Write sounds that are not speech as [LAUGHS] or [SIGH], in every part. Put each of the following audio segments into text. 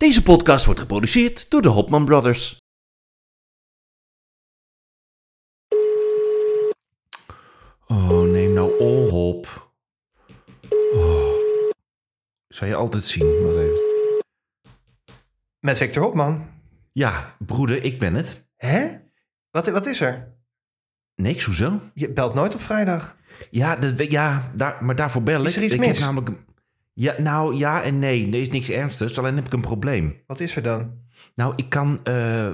Deze podcast wordt geproduceerd door de Hopman Brothers. Oh, neem nou op. Oh. Zou je altijd zien. Wacht even. Met Victor Hopman. Ja, broeder, ik ben het. Hè? Wat, wat is er? Niks, hoezo? Je belt nooit op vrijdag. Ja, dat, ja daar, maar daarvoor bel ik. Is er iets ik mis? heb namelijk... Ja, nou, ja en nee. Er is niks ernstigs. Alleen heb ik een probleem. Wat is er dan? Nou, ik kan... eh,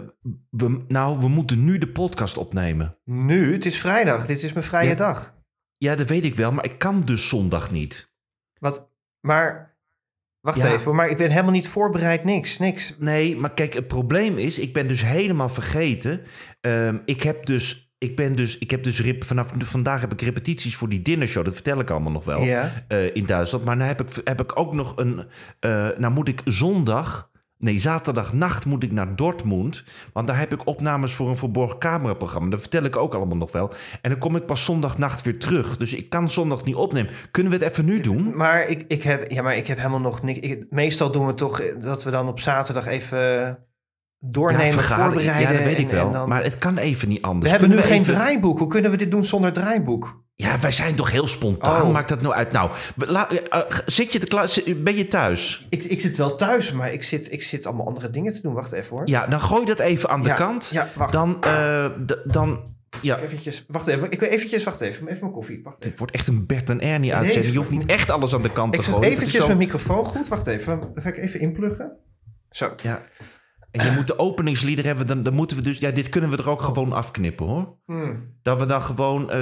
we, nou, we moeten nu de podcast opnemen. Nu? Het is vrijdag. Dit is mijn vrije Ja. dag. Ja, dat weet ik wel, maar ik kan dus zondag niet. Wat? Maar... Wacht Ja. even, maar ik ben helemaal niet voorbereid. Niks, niks. Nee, maar kijk, het probleem is, ik ben dus helemaal vergeten. Ehm, ik heb dus, ik ben dus, ik heb dus vanaf vandaag heb ik repetities voor die dinnershow. Dat vertel ik allemaal nog wel Ja. eh, in Duitsland. Maar dan heb ik, heb ik ook nog een, nou moet ik zondag, nee zaterdagnacht moet ik naar Dortmund. Want daar heb ik opnames voor een verborgen cameraprogramma. Dat vertel ik ook allemaal nog wel. En dan kom ik pas zondagnacht weer terug. Dus ik kan zondag niet opnemen. Kunnen we het even nu doen? Maar ik, ik, heb, ja, maar ik heb helemaal nog niks. Ik, meestal doen we toch dat we dan op zaterdag even doornemen, vergaderen. voorbereiden. Ja, dat weet en- ik wel. en dan- Maar het kan even niet anders. we hebben nu geen even- draaiboek. Hoe kunnen we dit doen zonder draaiboek? Ja, wij zijn toch heel spontaan. Oh. Maakt dat nou uit? Nou, la- eh, eh, zit je zit- ben je thuis? Ik, ik zit wel thuis, maar ik zit, ik zit allemaal andere dingen te doen. Wacht even hoor. Ja, dan gooi dat even aan de Ja, kant. Ja, wacht. Dan, eh, dan, ja. Eventjes, wacht even. Ik wil eventjes, wacht even. Even mijn koffie. Wacht even. Dit wordt echt een Bert en Ernie uitzending. Je hoeft niet echt alles aan de kant Ik te gooien. Eventjes zo- mijn microfoon goed. Wacht even. Dan ga ik even inpluggen. Zo. Ja. En je moet de openingslieder hebben. Dan, dan moeten we dus... Ja, dit kunnen we er ook gewoon afknippen, hoor. Hmm. Dat we dan gewoon eh,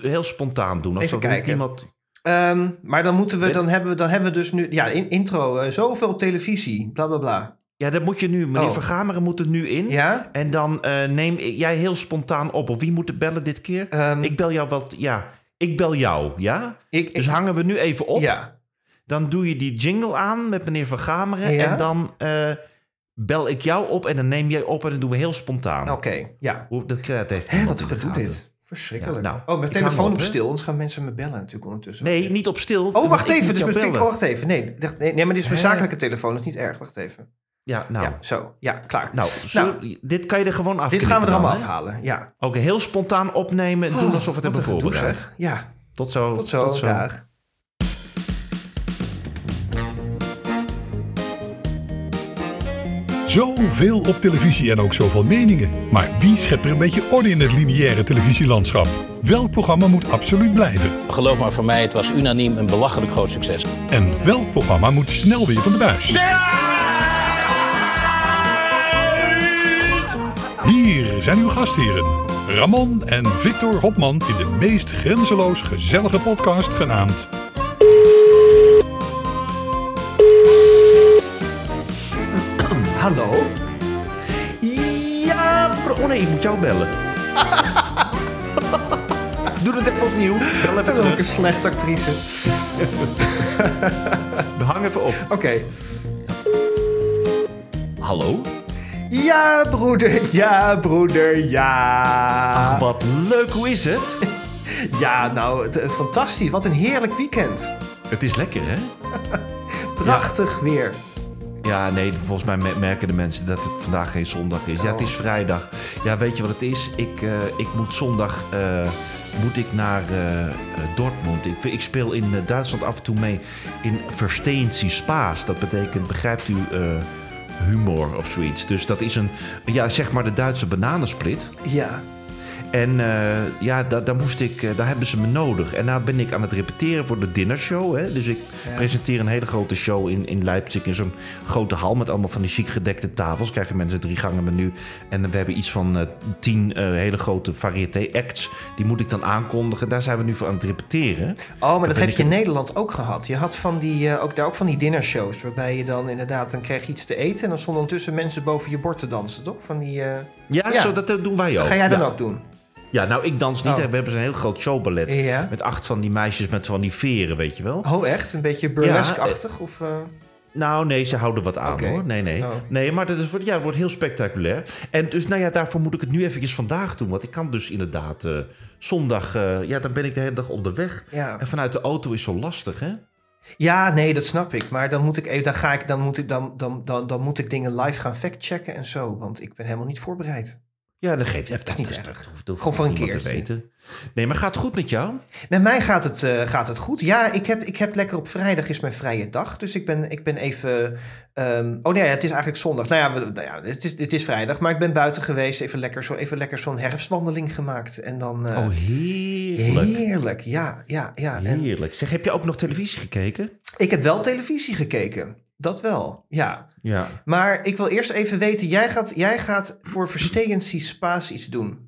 heel spontaan doen. Even er kijken. Niemand... Ehm, maar dan moeten we, dan hebben we, dan hebben we dus nu, ja, in, intro, eh, zoveel op televisie, bla bla bla. Ja, dat moet je nu... Meneer Oh. Vergameren moet er nu in. Ja? En dan eh, neem jij heel spontaan op. Of wie moet bellen dit keer? Ehm, Ik bel jou wat... Ja, ik bel jou, ja? ik, Dus ik- hangen we nu even op. Ja. Dan doe je die jingle aan met meneer Van Gameren. Ja. En dan bel ik jou op en dan neem jij op en dan doen we heel spontaan. Oké, ja. Hoe, dat krijgt even Hé, wat doet dit? Verschrikkelijk. Ja, nou, oh, mijn telefoon op, stil, anders gaan mensen me bellen natuurlijk ondertussen. Nee, niet op stil. Oh, wacht even. Dus mijn oh, wacht even. Nee, nee, nee, maar dit is mijn Hè? zakelijke telefoon. Dat is niet erg. Wacht even. Ja, nou. Ja, zo. Ja, klaar. Nou, zo- dit kan je er gewoon af. dit gaan we er allemaal afhalen. Ja. Oké, heel spontaan opnemen. Doen alsof we het Oh, hebben een gedoe, voorbereid. Ja, Tot zo. tot zo. Dag. Zoveel op televisie en ook zoveel meningen. Maar wie schept er een beetje orde in het lineaire televisielandschap? Welk programma moet absoluut blijven? Geloof maar voor mij, het was unaniem een belachelijk groot succes. En welk programma moet snel weer van de buis? Hier zijn uw gastheren. Ramon en Victor Hopman in de meest grenzeloos gezellige podcast genaamd... Hallo? Ja, bro- oh nee, ik moet jou bellen. [LAUGHS] Doe het even opnieuw. Bel even terug. slechte actrice. [LAUGHS] Hang even op. Oké. Hallo? Ja, broeder. Ja, broeder. Ja. Ach, wat leuk. Hoe is het? [LAUGHS] Ja, nou, het- eh, fantastisch. Wat een heerlijk weekend. Het is lekker, hè? Prachtig weer. Ja, nee, volgens mij me- merken de mensen dat het vandaag geen zondag is. Ja, het is vrijdag. Ja, weet je wat het is? Ik, eh, ik moet zondag eh, moet ik naar eh, Dortmund. Ik, ik speel in Duitsland af en toe mee in Versteensie Spaas. Dat betekent, begrijpt u, humor of zoiets. Dus dat is een, ja, zeg maar de Duitse bananensplit. Ja. En eh, ja, daar, daar, moest ik, eh, daar hebben ze me nodig. En nou ben ik aan het repeteren voor de dinnershow. Hè? Dus ik presenteer een hele grote show in, in Leipzig. In zo'n grote hal met allemaal van die chic gedekte tafels. Krijgen mensen drie gangen menu. En we hebben iets van eh, tien hele grote variété acts. Die moet ik dan aankondigen. Daar zijn we nu voor aan het repeteren. Oh, maar dat heb je in een- Nederland ook gehad. Je had van die, ook, daar ook van die dinnershows. Waarbij je dan inderdaad, dan kreeg je iets te eten. En dan stonden ondertussen mensen boven je bord te dansen, toch? Van die, Ja, Ja. Zo, dat doen wij ook. Ga jij dan ja. ook doen? Ja, nou, ik dans niet. Oh. We hebben zo'n heel groot showballet. Ja. Met acht van die meisjes met van die veren, weet je wel. Oh, echt? Een beetje burlesque-achtig? of, eh, Nou, nee, ze houden wat aan hoor. Nee, nee. Oh. Nee, maar dat is, ja, het wordt heel spectaculair. En dus, nou ja, daarvoor moet ik het nu eventjes vandaag doen. Want ik kan dus inderdaad eh, zondag, eh, ja, dan ben ik de hele dag onderweg. ja. En vanuit de auto is zo lastig, hè? Ja, nee, dat snap ik. Maar dan moet ik even, dan ga ik, dan moet ik, dan, dan, dan, dan moet ik dingen live gaan factchecken en zo. Want ik ben helemaal niet voorbereid. Ja, dat geeft dat, niet dat, dat Gewoon voor een niemand te weten. Nee, maar gaat het goed met jou? Met mij gaat het, eh, gaat het goed. Ja, ik heb, ik heb lekker op vrijdag is mijn vrije dag. Dus ik ben, ik ben even. ehm, oh nee, het is eigenlijk zondag. Nou ja, we- nou ja het, is, het is vrijdag. Maar ik ben buiten geweest. Even lekker, zo, even lekker zo'n herfstwandeling gemaakt. En dan. eh, oh, heerlijk. heerlijk. Ja, ja, ja. Heerlijk. Zeg, heb je ook nog televisie gekeken? ik heb wel televisie gekeken. Dat wel, ja. Ja. Maar ik wil eerst even weten, jij gaat, jij gaat voor Verstegency Spaas iets doen.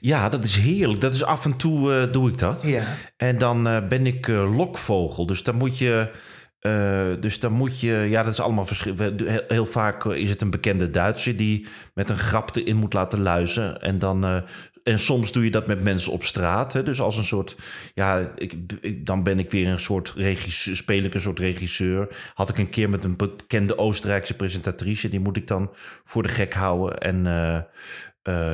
Ja, dat is heerlijk. Dat is af en toe eh, doe ik dat. Ja. En dan eh, ben ik eh, lokvogel. Dus dan moet je. dus dan moet je. Ja, dat is allemaal verschillend. Heel, heel vaak is het een bekende Duitser die met een grap erin moet laten luizen. En dan. En soms doe je dat met mensen op straat. Hè? Dus als een soort. Ja, ik, ik- dan ben ik weer een soort regisseur. Speel ik een soort regisseur. Had ik een keer met een bekende Oostenrijkse presentatrice. Die moet ik dan voor de gek houden. En eh,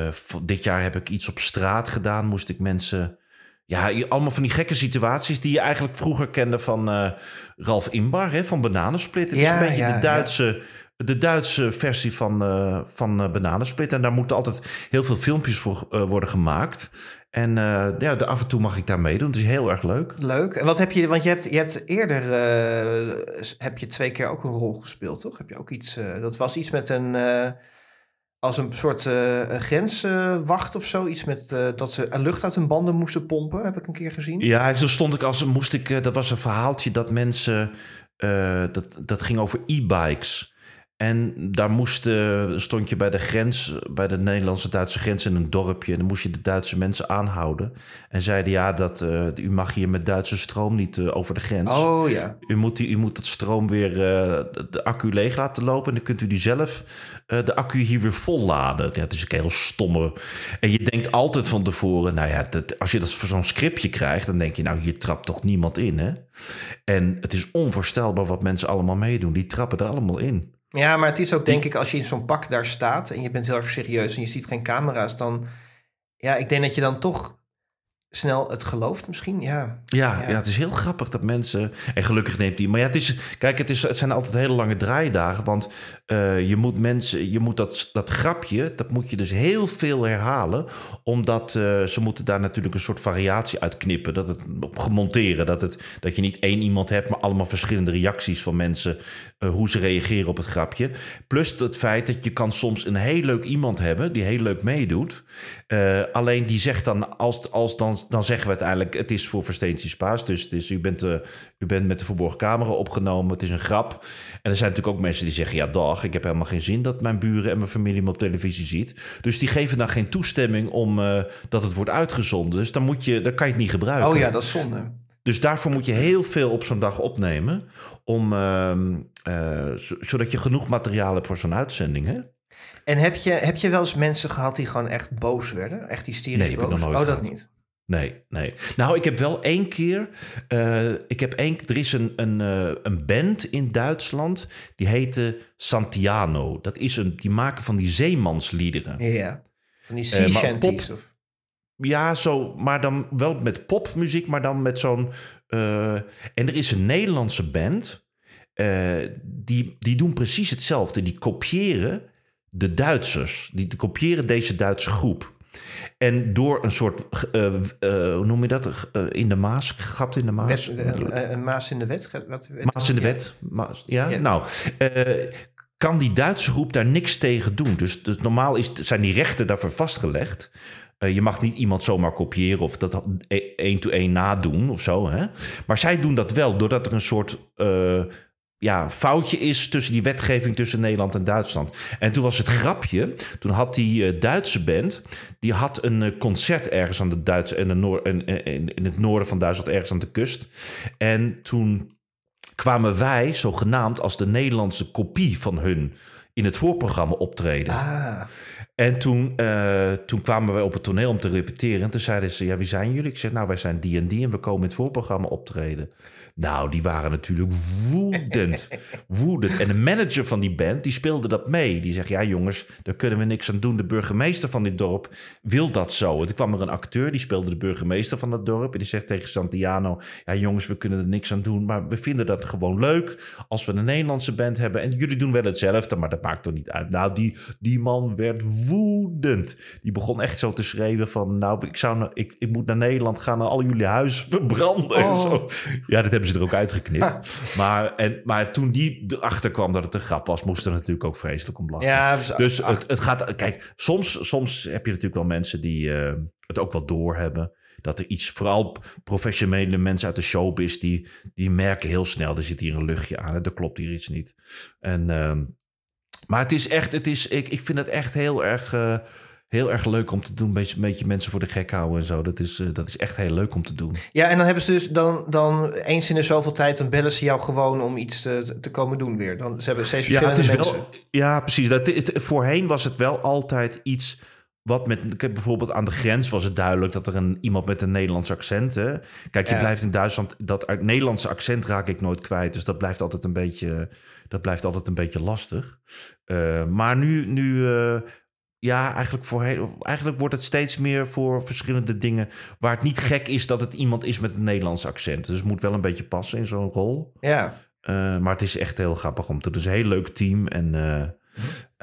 eh, dit jaar heb ik iets op straat gedaan. Moest ik mensen. Ja, je- allemaal van die gekke situaties die je eigenlijk vroeger kende van eh, Ralf Imbar, hè, van Bananensplit. Het is Ja, een beetje ja, de, Duitse, de Duitse versie van, eh van eh, Bananensplit. En daar moeten altijd heel veel filmpjes voor eh, worden gemaakt. En ja, de, af en toe mag ik daar meedoen. Het is heel erg leuk. Leuk. En wat heb je, want je hebt, je hebt eerder, heb je twee keer ook een rol gespeeld, toch? Heb je ook iets, dat was iets met een, als een soort grenswacht of zo. Iets met, dat ze lucht uit hun banden moesten pompen, heb ik een keer gezien. Ja, zo stond ik als moest ik. dat was een verhaaltje dat mensen. dat, dat ging over e-bikes. En daar moest, eh, stond je bij de grens, bij de Nederlandse-Duitse grens in een dorpje. En dan moest je de Duitse mensen aanhouden. En zeiden ja, dat, eh, u mag hier met Duitse stroom niet eh, over de grens. Oh ja. U moet, die, u moet dat stroom weer, de, accu leeg laten lopen. En dan kunt u die zelf, de accu hier weer volladen. Ja, het is een heel stomme. En je denkt altijd van tevoren, nou ja, dat, als je dat voor zo'n scriptje krijgt, dan denk je, nou, hier trapt toch niemand in, hè? En het is onvoorstelbaar wat mensen allemaal meedoen. Die trappen er allemaal in. Ja, maar het is ook denk ik als je in zo'n pak daar staat en je bent heel erg serieus en je ziet geen camera's, dan, ja, ik denk dat je dan toch snel het gelooft misschien, ja. Ja, Ja. ja. het is heel grappig dat mensen. En gelukkig neemt die. Maar ja, het is. Kijk, het, is, het zijn altijd hele lange draaidagen. Want eh, je moet mensen. Je moet dat, dat grapje. Dat moet je dus heel veel herhalen. Omdat eh, ze moeten daar natuurlijk een soort variatie uit knippen. Dat het op gemonteren. Dat, het, dat je niet één iemand hebt, maar allemaal verschillende reacties van mensen. eh, hoe ze reageren op het grapje. Plus het feit dat je kan soms een heel leuk iemand hebben. die heel leuk meedoet. Alleen die zegt dan, als, als dan, dan zeggen we uiteindelijk, het is voor Versteensie Spaas. Dus het is, u, bent, eh, u bent met de verborgen camera opgenomen, het is een grap. En er zijn natuurlijk ook mensen die zeggen, ja dag, ik heb helemaal geen zin dat mijn buren en mijn familie me op televisie ziet. Dus die geven dan geen toestemming om eh, dat het wordt uitgezonden. Dus dan, moet je, dan kan je het niet gebruiken. Oh ja, dat is zonde. Dus daarvoor moet je heel veel op zo'n dag opnemen, om, ehm, eh, zo- zodat je genoeg materiaal hebt voor zo'n uitzending. Hè? En heb je, heb je wel eens mensen gehad die gewoon echt boos werden? Echt hysterisch Nee, heb ik boos? nog nooit Oh, dat gehad. niet. Nee, nee. Nou, ik heb wel één keer. eh, ik heb één, er is een, een, eh, een band in Duitsland. Die heette Santiano. Dat is een, die maken van die zeemansliederen. Ja. Van die Eh, sea shanties. of- Ja, zo, maar dan wel met popmuziek, maar dan met zo'n. en er is een Nederlandse band. die, die doen precies hetzelfde. Die kopiëren de Duitsers. Die kopiëren deze Duitse groep. En door een soort, eh, eh, hoe noem je dat? Eh, in de Maas, gat in de Maas. Een maas in de wet. Wat, wet- Maas in de ja. wet. Maas, ja? Ja. nou. kan die Duitse groep daar niks tegen doen? Dus, dus normaal is, zijn die rechten daarvoor vastgelegd. Je mag niet iemand zomaar kopiëren of dat één to één nadoen of zo. Hè? Maar zij doen dat wel, doordat er een soort ja, foutje is tussen die wetgeving tussen Nederland en Duitsland. En toen was het grapje, toen had die eh, Duitse band, die had een eh, concert ergens aan de Duitse en de Noor, in, in, in het noorden van Duitsland, ergens aan de kust. En toen kwamen wij zogenaamd als de Nederlandse kopie van hun in het voorprogramma optreden. Ah, En toen, eh, toen kwamen wij op het toneel om te repeteren. En toen zeiden ze, ja, wie zijn jullie? Ik zeg, nou, wij zijn die en die en we komen in het voorprogramma optreden. Nou, die waren natuurlijk woedend. [LAUGHS] woedend. En de manager van die band, die speelde dat mee. Die zegt, ja jongens, daar kunnen we niks aan doen. De burgemeester van dit dorp wil dat zo. En toen kwam er een acteur, die speelde de burgemeester van dat dorp. En die zegt tegen Santiano, ja jongens, we kunnen er niks aan doen. Maar we vinden dat gewoon leuk als we een Nederlandse band hebben. En jullie doen wel hetzelfde, maar dat maakt toch niet uit. Nou, die, die man werd woedend. Die begon echt zo te schreeuwen van, nou, ik, zou, nou- ik, ik moet naar Nederland gaan en al jullie huizen verbranden. En Oh. zo. Ja, dat hebben ze er ook uitgeknipt. [LAUGHS] maar, en, maar toen die erachter kwam dat het een grap was, moest er natuurlijk ook vreselijk om lachen. ja, dus, Dus het, het gaat. Kijk, soms, soms heb je natuurlijk wel mensen die eh, het ook wel doorhebben. Dat er iets, vooral professionele mensen uit de showbiz, die, die merken heel snel, er zit hier een luchtje aan, er klopt hier iets niet. En, ehm, maar het is echt, het is, ik, ik vind het echt heel erg, eh, heel erg leuk om te doen. Een beetje, een beetje mensen voor de gek houden en zo. Dat is, eh, dat is echt heel leuk om te doen. ja, en dan hebben ze dus dan, dan eens in de zoveel tijd, dan bellen ze jou gewoon om iets te, te komen doen weer. Dan, ze hebben steeds Ja, verschillende is mensen. wel, ja, precies. Dat, het, voorheen was het wel altijd iets wat met... Bijvoorbeeld aan de grens was het duidelijk dat er een, iemand met een Nederlands accent... Hè? Kijk, je Ja. blijft in Duitsland... Dat Nederlandse accent raak ik nooit kwijt. Dus dat blijft altijd een beetje, dat blijft altijd een beetje lastig. Eh, maar nu... nu eh, ja, eigenlijk, voorheen, eigenlijk wordt het steeds meer voor verschillende dingen... waar het niet gek is dat het iemand is met een Nederlands accent. Dus het moet wel een beetje passen in zo'n rol. Ja, Uh, maar het is echt heel grappig om te doen. Het is een heel leuk team. En uh,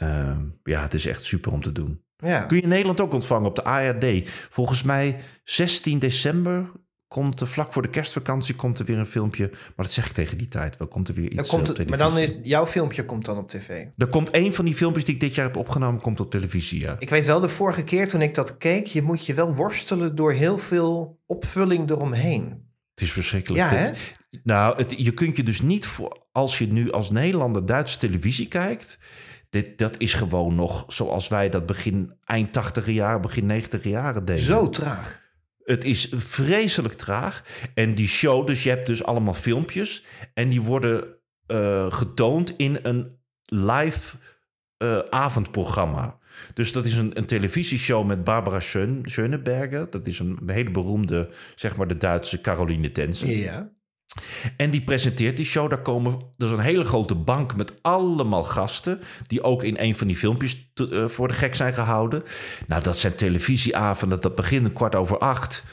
uh, ja, het is echt super om te doen. ja. Kun je in Nederland ook ontvangen op de ARD. Volgens mij 16 december komt er vlak voor de kerstvakantie komt er weer een filmpje. Maar dat zeg ik tegen die tijd. Wel komt er weer Dan iets komt het, maar dan is jouw filmpje komt dan op tv. Er komt één van die filmpjes die ik dit jaar heb opgenomen, komt op televisie, ja. Ik weet wel, de vorige keer toen ik dat keek, je moet je wel worstelen door heel veel opvulling eromheen. Het is verschrikkelijk. Ja, hè? Dit- nou, het, je kunt je dus niet voor... Als je nu als Nederlander Duitse televisie kijkt... Dit, dat is gewoon nog zoals wij dat begin eind 80 jaar, begin 90 jaren deden. Zo traag. Het is vreselijk traag. En die show, dus je hebt dus allemaal filmpjes. En die worden eh, getoond in een live eh, avondprogramma. Dus dat is een, een televisieshow met Barbara Schön, Schöneberger. Dat is een hele beroemde, zeg maar de Duitse Caroline Tensen. Ja. En die presenteert die show. Daar komen, er is een hele grote bank met allemaal gasten. Die ook in een van die filmpjes eh, voor de gek zijn gehouden. Nou, dat zijn televisieavonden. Dat begint een kwart over acht.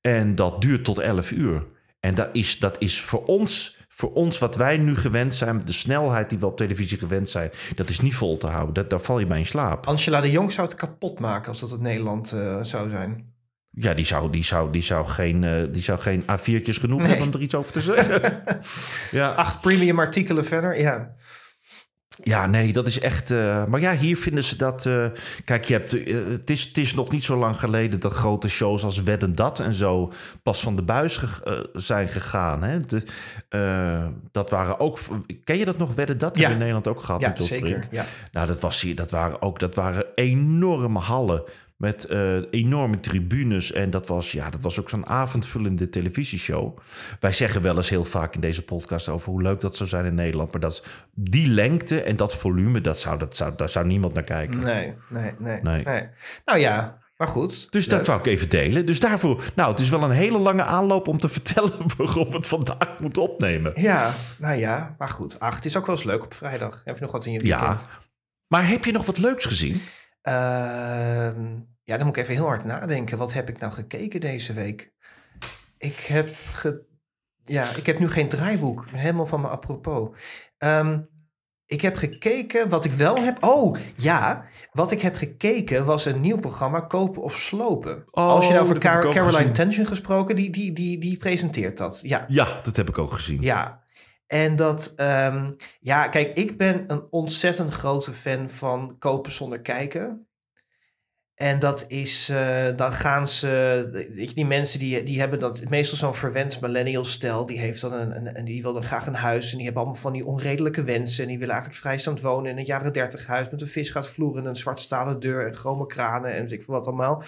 En dat duurt tot elf uur. En dat is, dat is voor ons, voor ons wat wij nu gewend zijn. De snelheid die we op televisie gewend zijn. Dat is niet vol te houden. Dat, daar val je bij in slaap. Angela de Jong zou het kapot maken als dat het Nederland eh, zou zijn. Ja, die zou, die zou, die zou, geen, eh, die zou geen A4'tjes genoeg Nee. hebben om er iets over te zeggen. [LAUGHS] ja. Acht premium artikelen verder, ja. Ja, nee, dat is echt. eh, maar ja, hier vinden ze dat. eh, kijk, je hebt, het, is, het is nog niet zo lang geleden dat grote shows als Wedden Dat en zo pas van de buis ge- zijn gegaan. Hè? De, dat waren ook. Ken je dat nog? Wedden Dat we in Nederland ook gehad. Ja, zeker. Ja. Nou, dat, was hier, dat waren ook dat waren enorme hallen met eh, enorme tribunes. En dat was, ja, dat was ook zo'n avondvullende televisieshow. Wij zeggen wel eens heel vaak in deze podcast over hoe leuk dat zou zijn in Nederland. Maar dat is die lengte en dat volume, dat zou, dat zou, daar zou niemand naar kijken. Nee, nee, nee, Nee. nee. Nou ja, maar goed. Dus dat wou ik even delen. Dus daarvoor, nou, het is wel een hele lange aanloop om te [LAUGHS] vertellen waarom we het vandaag moeten opnemen. Ja, nou ja, maar goed. Ach, het is ook wel eens leuk op vrijdag. Heb je nog wat in je Ja. weekend? Maar heb je nog wat leuks gezien? Ehm, ja, dan moet ik even heel hard nadenken. Wat heb ik nou gekeken deze week? Ik heb, ge... ja, ik heb nu geen draaiboek. Helemaal van me apropos. Ehm, ik heb gekeken, wat ik wel heb... Oh, ja. Wat ik heb gekeken was een nieuw programma, Kopen of Slopen. Oh, Als je nou over Car- ook Caroline gezien. Tension gesproken, die, die, die, die presenteert dat. Ja, Ja, dat heb ik ook gezien. ja. En dat, ehm, ja, kijk, ik ben een ontzettend grote fan van kopen zonder kijken. En dat is, eh, dan gaan ze, je, die mensen die, die hebben dat, meestal zo'n verwend millennial stel, die heeft dan een, en die wil dan graag een huis en die hebben allemaal van die onredelijke wensen en die willen eigenlijk vrijstaand wonen in een jaren dertig huis met een visgaatvloer en een zwart stalen deur en chrome kranen en weet ik wat allemaal.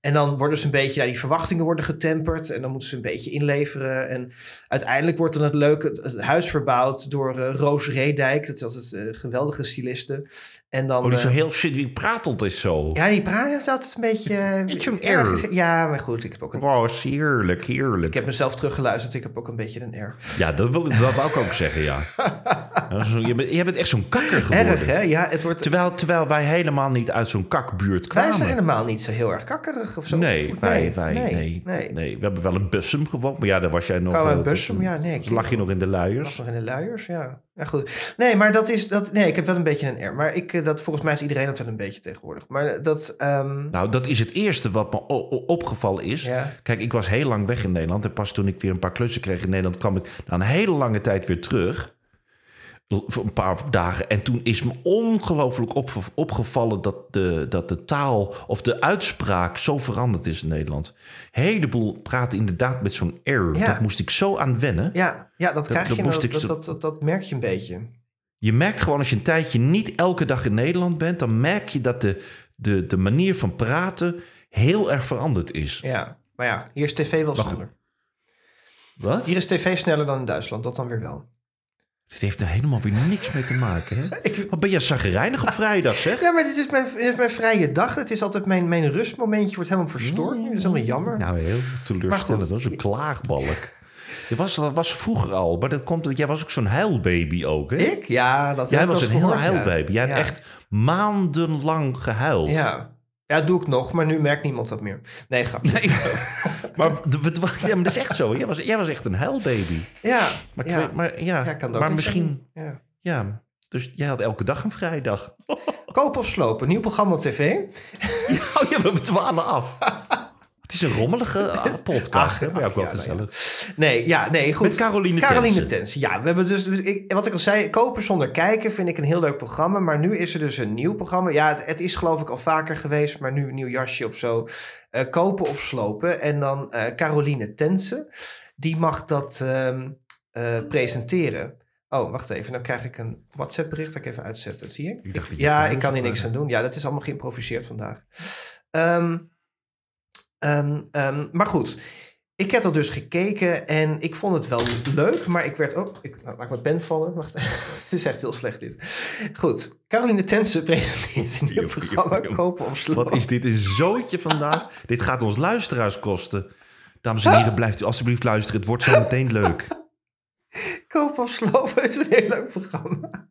En dan worden ze een beetje, ja, die verwachtingen worden getemperd. En dan moeten ze een beetje inleveren. En uiteindelijk wordt dan het leuke het, huis verbouwd door eh, Roos Reedijk. Dat is altijd een geweldige styliste. En dan, Oh, die zo eh, heel shit, die pratelt is zo. ja, die praat is altijd een beetje... eh, Beetje een erg. R. Ja, maar goed, ik heb ook een... Roos, heerlijk, heerlijk. Ik heb mezelf teruggeluisterd. Ik heb ook een beetje een R. Ja, dat, wil, dat wou ik ook zeggen, ja. [LAUGHS] Je, bent, je bent echt zo'n kakker geworden. Erg, hè? Ja, het wordt... Terwijl, terwijl wij helemaal niet uit zo'n kakbuurt Wij zijn kwamen. helemaal niet zo heel erg kakkerig of zo. Nee, Of- wij, wij, nee, nee. nee, nee. We hebben wel een bussum gewoond, maar ja, daar was jij nog... Kwamen eh, een bussum? Ja, nee, dus ik- lag je nog in de luiers? nog in de luiers, ja. Ja, goed. Nee, maar dat is... Dat, nee, ik heb wel een beetje een R. Maar ik, eh, dat, volgens mij is iedereen dat wel een beetje tegenwoordig. Maar dat... ehm, Nou, dat is het eerste wat me opgevallen is. Ja. Kijk, ik was heel lang weg in Nederland. En pas toen ik weer een paar klussen kreeg in Nederland... kwam ik na een hele lange tijd weer terug. Voor een paar dagen. En toen is me ongelooflijk op, opgevallen... Dat de, dat de taal of de uitspraak zo veranderd is in Nederland. Een heleboel praten inderdaad met zo'n R. Ja. Dat moest ik zo aan wennen. ja, ja, dat krijg dat je... moest Dat, ik dat, zo- dat, dat, merk je een beetje. Je merkt gewoon als je een tijdje niet elke dag in Nederland bent... dan merk je dat de, de, de manier van praten heel erg veranderd is. Ja. Maar ja, hier is tv wel sneller. Wat? Hier is tv sneller dan in Duitsland. Dat dan weer wel. Dit heeft er helemaal weer niks mee te maken, hè? [LAUGHS] Wat ben je zagrijnig op vrijdag, zeg? Ja, maar dit is mijn, dit is mijn vrije dag. Het is altijd mijn, mijn rustmomentje. Wordt helemaal verstoord. Dat is helemaal jammer. Nou, heel teleurstellend. Dat is een klaagbalk. Je was, dat was vroeger al, maar dat komt... Jij was ook zo'n huilbaby ook, hè? Ik? Ja, dat Jij was een heel huilbaby. Jij Ja. hebt echt maandenlang gehuild. Ja. Ja, doe ik nog, maar nu merkt niemand dat meer. Nee, grapje. Nee, [LAUGHS] maar, ja, maar dat is echt zo. Jij was, jij was echt een huilbaby. Ja, Maar, ja. weet- maar, ja, kan maar misschien... Ja. Ja, dus jij had elke dag een vrijdag. Kopen of slopen, nieuw programma op tv. [LAUGHS] Oh, ja, we dwalen af. [LAUGHS] Het is een rommelige [LAUGHS] ah, podcast, Ach, hè? Maar ook wel ja, gezellig. Nee, ja, nee, goed. Met Caroline Caroline Tensen. Ja, we hebben dus, dus ik, wat ik al zei, kopen zonder kijken vind ik een heel leuk programma. Maar nu is er dus een nieuw programma. Ja, het, het is geloof ik al vaker geweest, maar nu een nieuw jasje of zo. Eh, kopen of slopen. En dan eh, Caroline Tensen, die mag dat ehm, eh, presenteren. Oh, wacht even. Dan krijg ik een WhatsApp bericht. Dat ik even uitzetten. Zie je? Ik dacht Ja, ik kan hier niks aan doen. Ja, dat is allemaal geïmproviseerd vandaag. Ehm, ehm, ehm, maar goed, ik heb dat dus gekeken en ik vond het wel leuk, maar ik werd ook... Ik, nou, laat ik mijn pen vallen. Wacht, [LAUGHS] het is echt heel slecht dit. Goed, Caroline Tense presenteert in het programma Kopen of Slopen. Wat is dit een zootje vandaag? [LAUGHS] dit gaat ons luisteraars kosten. Dames en heren, blijft u alsjeblieft luisteren. Het wordt zo meteen leuk. [LAUGHS] Kopen of Slopen is een heel leuk programma.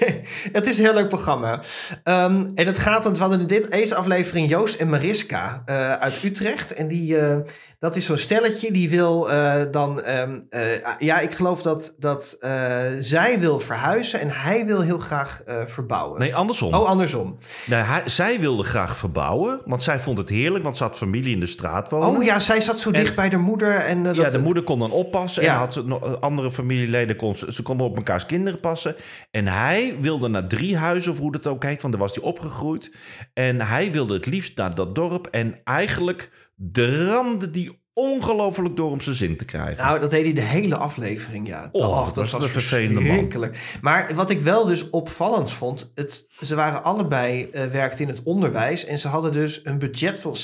Nee, het is een heel leuk programma. Ehm, en het gaat, we hadden in dit, deze aflevering Joost en Mariska eh, uit Utrecht. En die, eh, dat is zo'n stelletje die wil eh, dan, ehm, eh, ja, ik geloof dat, dat eh, zij wil verhuizen en hij wil heel graag verbouwen. Nee, andersom. Oh, andersom. Hij- zij wilde graag verbouwen, want zij vond het heerlijk, want ze had familie in de straat wonen. Oh ja, zij zat zo dicht bij de moeder. En, Ja, de moeder kon dan oppassen Ja. en had andere familieleden kon ze, konden op mekaars kinderen passen. En hij wilde naar drie huizen, of hoe dat ook heet, want daar was hij opgegroeid. En hij wilde het liefst naar dat dorp en eigenlijk dramde die ongelooflijk door om zijn zin te krijgen. Nou, dat deed hij de hele aflevering, ja. Oh, wat was dat een vervelende man. verschrikkelijk. Maar wat ik wel dus opvallend vond... Het, ze waren allebei, eh werkten in het onderwijs... en ze hadden dus een budget van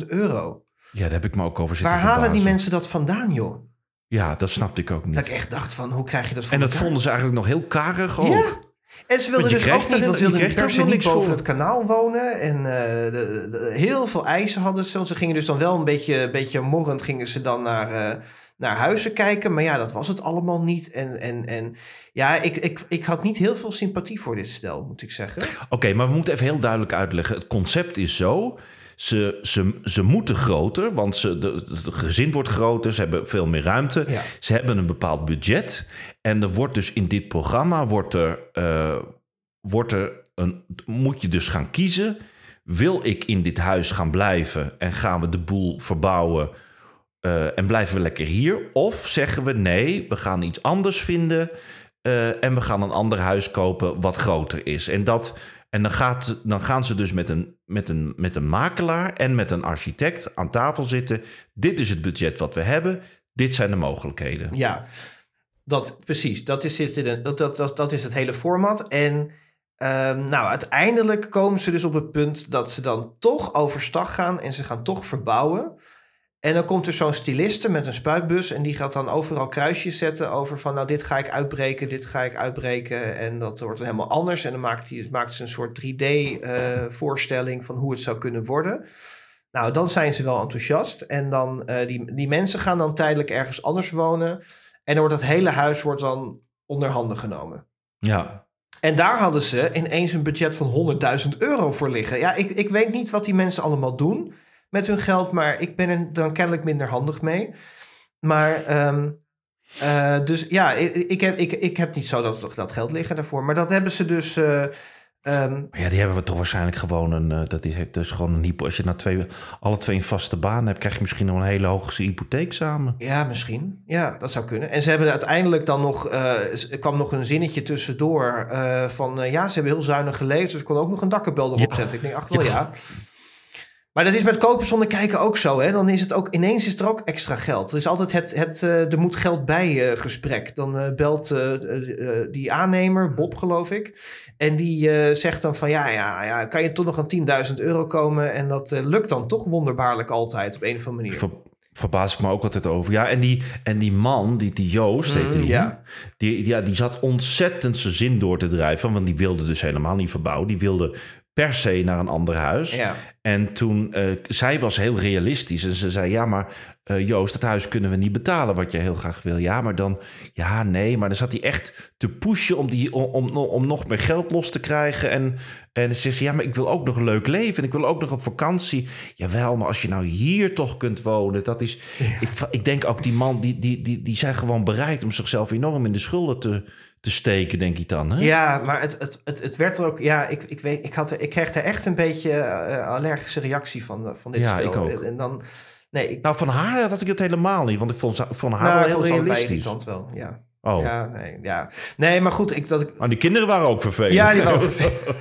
620.000 euro. ja, daar heb ik me ook over zitten Waar halen die mensen dat vandaan, joh? Ja, dat snapte ik ook niet. Dat ik echt dacht van, hoe krijg je dat voor en dat elkaar? vonden ze eigenlijk nog heel karig ook. Ja. En ze wilden dus ook niet, want ze wilden er per se niks boven voor. het kanaal wonen. En eh, de- de- heel veel eisen hadden ze. Want ze gingen dus dan wel een beetje, beetje morrend gingen ze dan naar, eh, naar huizen kijken. Maar ja, dat was het allemaal niet. En, en, en ja, ik, ik, ik had niet heel veel sympathie voor dit stel, moet ik zeggen. Oké, maar we moeten even heel duidelijk uitleggen. Het concept is zo. Ze, ze, ze moeten groter, want ze, de, het gezin wordt groter. Ze hebben veel meer ruimte. Ja. Ze hebben een bepaald budget. En er wordt dus in dit programma... Wordt er, eh, wordt er een, moet je dus gaan kiezen. Wil ik in dit huis gaan blijven en gaan we de boel verbouwen... eh, en blijven we lekker hier? Of zeggen we nee, we gaan iets anders vinden... eh, en we gaan een ander huis kopen wat groter is. En, dat, en dan, gaat, dan gaan ze dus met een, met, een, met een makelaar en met een architect aan tafel zitten. Dit is het budget wat we hebben. Dit zijn de mogelijkheden. Ja, dat, precies. Dat is, dat, dat, dat is het hele format. En Ehm, nou, uiteindelijk komen ze dus op het punt dat ze dan toch overstag gaan en ze gaan toch verbouwen. En dan komt er zo'n styliste met een spuitbus en die gaat dan overal kruisjes zetten over van nou dit ga ik uitbreken, dit ga ik uitbreken en dat wordt dan helemaal anders. En dan maakt, die, maakt ze een soort 3D eh, voorstelling van hoe het zou kunnen worden. Nou, dan zijn ze wel enthousiast en dan uh, die, die mensen gaan dan tijdelijk ergens anders wonen en dan wordt het hele huis wordt dan onder handen genomen. Ja. En daar hadden ze ineens een budget van 100.000 euro voor liggen. Ja, ik, ik weet niet wat die mensen allemaal doen met hun geld, maar ik ben er dan kennelijk minder handig mee. Maar, um, uh, dus ja, ik, ik, heb, ik, ik heb niet zo dat, dat geld liggen daarvoor. Maar dat hebben ze dus. Uh, um, ja, die hebben we toch waarschijnlijk gewoon een. Uh, dat is dus gewoon een hypo. Als je nou twee, alle twee een vaste baan hebt, krijg je misschien nog een hele hoge hypotheek samen. Ja, misschien. Ja, dat zou kunnen. En ze hebben uiteindelijk dan nog. er kwam nog een zinnetje tussendoor. van ja, ze hebben heel zuinig geleefd. Dus ik kon ook nog een dakkenbel erop ja. zetten. Ik denk, ach wel ja. ja. Maar dat is met kopen zonder kijken ook zo. Hè? Dan is het ook ineens is er ook extra geld. Er is altijd het, het uh, er moet geld bij uh, gesprek. Dan uh, belt die aannemer, Bob geloof ik. En die zegt dan van ja, ja, ja, kan je toch nog aan 10.000 euro komen? En dat lukt dan toch wonderbaarlijk altijd op een of andere manier. Ver, verbaas ik me ook altijd over. Ja, en die, en die man, die, die Joost, heette die, ja. die, ja, die zat ontzettend zijn zin door te drijven. Want die wilde dus helemaal niet verbouwen. Die wilde per se naar een ander huis. Ja. En toen, uh, zij was heel realistisch. En ze zei, ja, maar uh, Joost, dat huis kunnen we niet betalen wat je heel graag wil. Ja, maar dan, ja, nee. Maar dan zat hij echt te pushen om, die, om, om, om nog meer geld los te krijgen. En, en ze zei, ja, maar ik wil ook nog een leuk leven. En ik wil ook nog op vakantie. Jawel, maar als je nou hier toch kunt wonen, dat is... Ja. Ik, ik denk ook, die man, die, die, die, die zijn gewoon bereid om zichzelf enorm in de schulden te te steken, denk ik dan. Hè? Ja, maar het, het, het, het werd er ook. Ja, ik, ik, weet, ik, had er, ik kreeg er echt een beetje uh, allergische reactie van, van dit ja, stel. ik ook. En dan, nee, ik, nou, van haar had ik het helemaal niet, want ik vond, vond haar nou, wel heel realistisch. Wel, ja. Oh. Ja, nee, ja. Nee, maar goed, ik, dat ik... Maar die kinderen waren ook vervelend. Ja, die waren ook [LAUGHS] vervelend.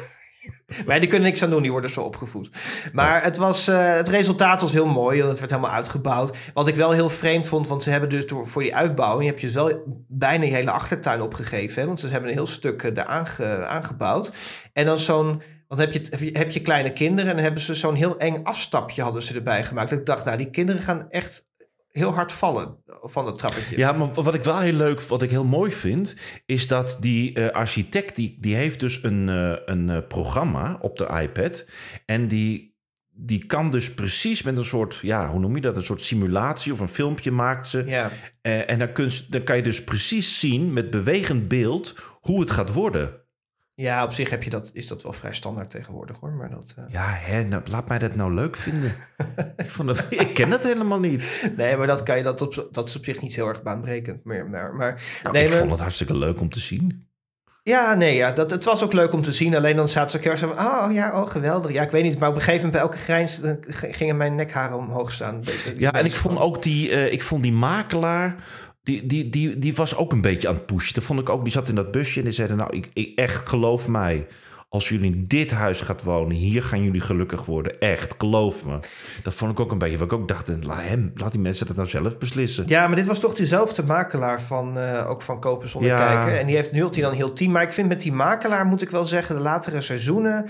[LAUGHS] Maar die kunnen niks aan doen, die worden zo opgevoed. Maar het, was, uh, het resultaat was heel mooi, het werd helemaal uitgebouwd. Wat ik wel heel vreemd vond, want ze hebben dus door, voor die uitbouwing... heb je dus wel bijna je hele achtertuin opgegeven. Hè? Want ze hebben een heel stuk uh, aange, aangebouwd. En dan zo'n... Want heb je, heb je kleine kinderen en hebben ze zo'n heel eng afstapje hadden ze erbij gemaakt. Ik dacht, nou, die kinderen gaan echt heel hard vallen van het trappetje. Ja, maar wat ik wel heel leuk, wat ik heel mooi vind, is dat die uh, architect, die, die heeft dus een, uh, een uh, programma op de iPad. En die, die kan dus precies met een soort, ja, hoe noem je dat? Een soort simulatie of een filmpje maakt ze. Ja. en dan, kun, dan kan je dus precies zien met bewegend beeld hoe het gaat worden. Ja, op zich heb je dat, is dat wel vrij standaard tegenwoordig hoor. Maar dat, uh... Ja, hè, nou, laat mij dat nou leuk vinden. [LAUGHS] ik, vond dat, ik ken het helemaal niet. Nee, maar dat, kan je, dat, op, dat is op zich niet heel erg baanbrekend. Maar, maar, maar nou, nee, ik maar, vond het hartstikke leuk om te zien. Ja, nee, ja, dat, het was ook leuk om te zien. Alleen dan zaten ze elkaar zo van, oh ja, oh geweldig. Ja, ik weet niet, maar op een gegeven moment bij elke grijns gingen mijn nekharen omhoog staan. Ja, en ik vond ook die, uh, ik vond die makelaar die, die, die, die was ook een beetje aan het pushen. Dat vond ik ook. Die zat in dat busje en die zeiden: Nou, ik, ik echt geloof mij. Als jullie in dit huis gaat wonen, hier gaan jullie gelukkig worden. Echt, geloof me. Dat vond ik ook een beetje. Wat ik ook dacht, laat, hem, laat die mensen dat nou zelf beslissen. Ja, maar dit was toch diezelfde makelaar van, uh, ook van Kopen zonder Ja. kijken. En die heeft nu hij dan heel team. Maar ik vind met die makelaar, moet ik wel zeggen, de latere seizoenen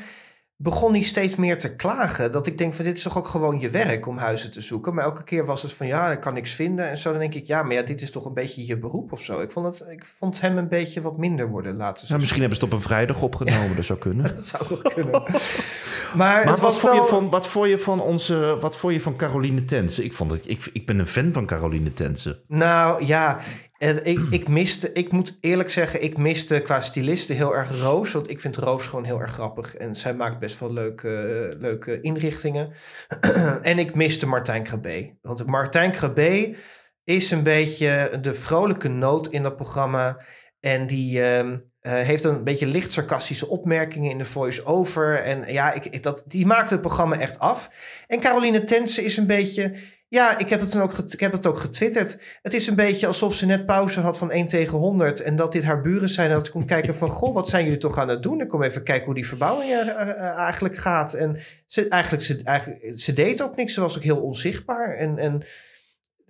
begon hij steeds meer te klagen. Dat ik denk van dit is toch ook gewoon je werk om huizen te zoeken. Maar elke keer was het van ja, ik kan niks vinden. En zo dan denk ik, ja, maar ja, dit is toch een beetje je beroep of zo. Ik vond, het, ik vond hem een beetje wat minder worden laten Nou, misschien hebben ze het op een vrijdag opgenomen, dat zou kunnen. [LAUGHS] Dat zou ook kunnen. [LAUGHS] maar, wat was vond, wel... je van, wat vond je van onze, wat vond je van Caroline Tense? Ik, vond het, ik, ik ben een fan van Caroline Tense. Nou ja, ik, ik miste, ik moet eerlijk zeggen, ik miste qua styliste heel erg Roos. Want ik vind Roos gewoon heel erg grappig. En zij maakt best wel leuke, leuke inrichtingen. [CLEARS THROAT] en ik miste Martijn Krabbe. Want Martijn Krabbe is een beetje de vrolijke noot in dat programma. En die ehm, eh, heeft een beetje licht sarcastische opmerkingen in de voice-over. En ja, ik- dat, die maakt het programma echt af. En Caroline Tense is een beetje... Ja, ik heb het, dan ook, ik heb het ook getwitterd. Het is een beetje alsof ze net pauze had van 1 tegen 100. En dat dit haar buren zijn. En dat ik kon kijken van... Goh, wat zijn jullie toch aan het doen? Ik kom even kijken hoe die verbouwing er eh, eh, eigenlijk gaat. En ze, eigenlijk, ze, eigenlijk, ze deed ook niks. Ze was ook heel onzichtbaar. En, en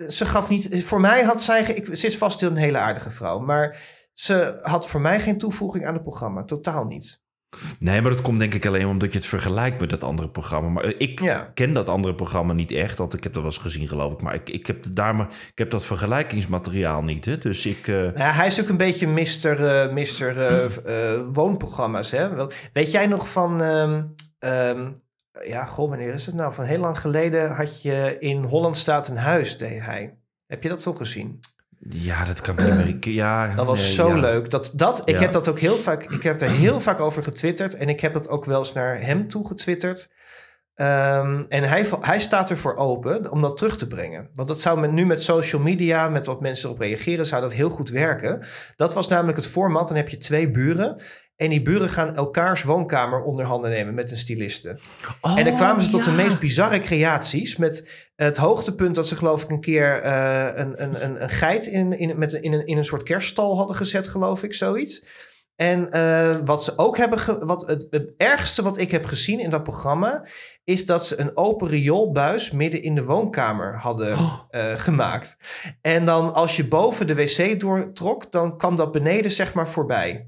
ze gaf niet... Voor mij had zij... Ik, ze is vast een hele aardige vrouw. Maar ze had voor mij geen toevoeging aan het programma. Totaal niet. Nee, maar dat komt denk ik alleen omdat je het vergelijkt met dat andere programma. Maar eh, ik Ja. ken dat andere programma niet echt, want ik heb dat wel eens gezien, geloof ik. Maar ik, ik, heb, daar maar, ik heb dat vergelijkingsmateriaal niet. Hè? Dus ik. eh, Nou ja, hij is ook een beetje Mr. eh, eh, woonprogramma's. Hè? Weet jij nog van... ehm, ehm, ja, goh, wanneer is het nou? Van heel lang geleden had je in Holland staat een huis, deed hij. Heb je dat toch gezien? Ja, dat kan ik niet meer. ik- Ja, Dat was nee, zo ja. leuk. Dat, dat, ik Ja. heb dat ook heel vaak... Ik heb er heel vaak over getwitterd. En ik heb dat ook wel eens naar hem toe getwitterd. Ehm, en hij, hij staat ervoor open om dat terug te brengen. Want dat zou met, nu met social media, met wat mensen erop reageren, zou dat heel goed werken. Dat was namelijk het format. Dan heb je twee buren. En die buren gaan elkaars woonkamer onder handen nemen met een styliste. Oh, en dan kwamen ze tot de meest bizarre creaties. Met het hoogtepunt dat ze geloof ik een keer eh, een, een, een, een geit in, in, met, een- in, een, in een soort kerststal hadden gezet, geloof ik, zoiets. En eh, wat ze ook hebben, ge- wat het, het ergste wat ik heb gezien in dat programma, is dat ze een open rioolbuis midden in de woonkamer hadden Oh. eh, gemaakt. En dan als je boven de wc doortrok, dan kwam dat beneden zeg maar voorbij.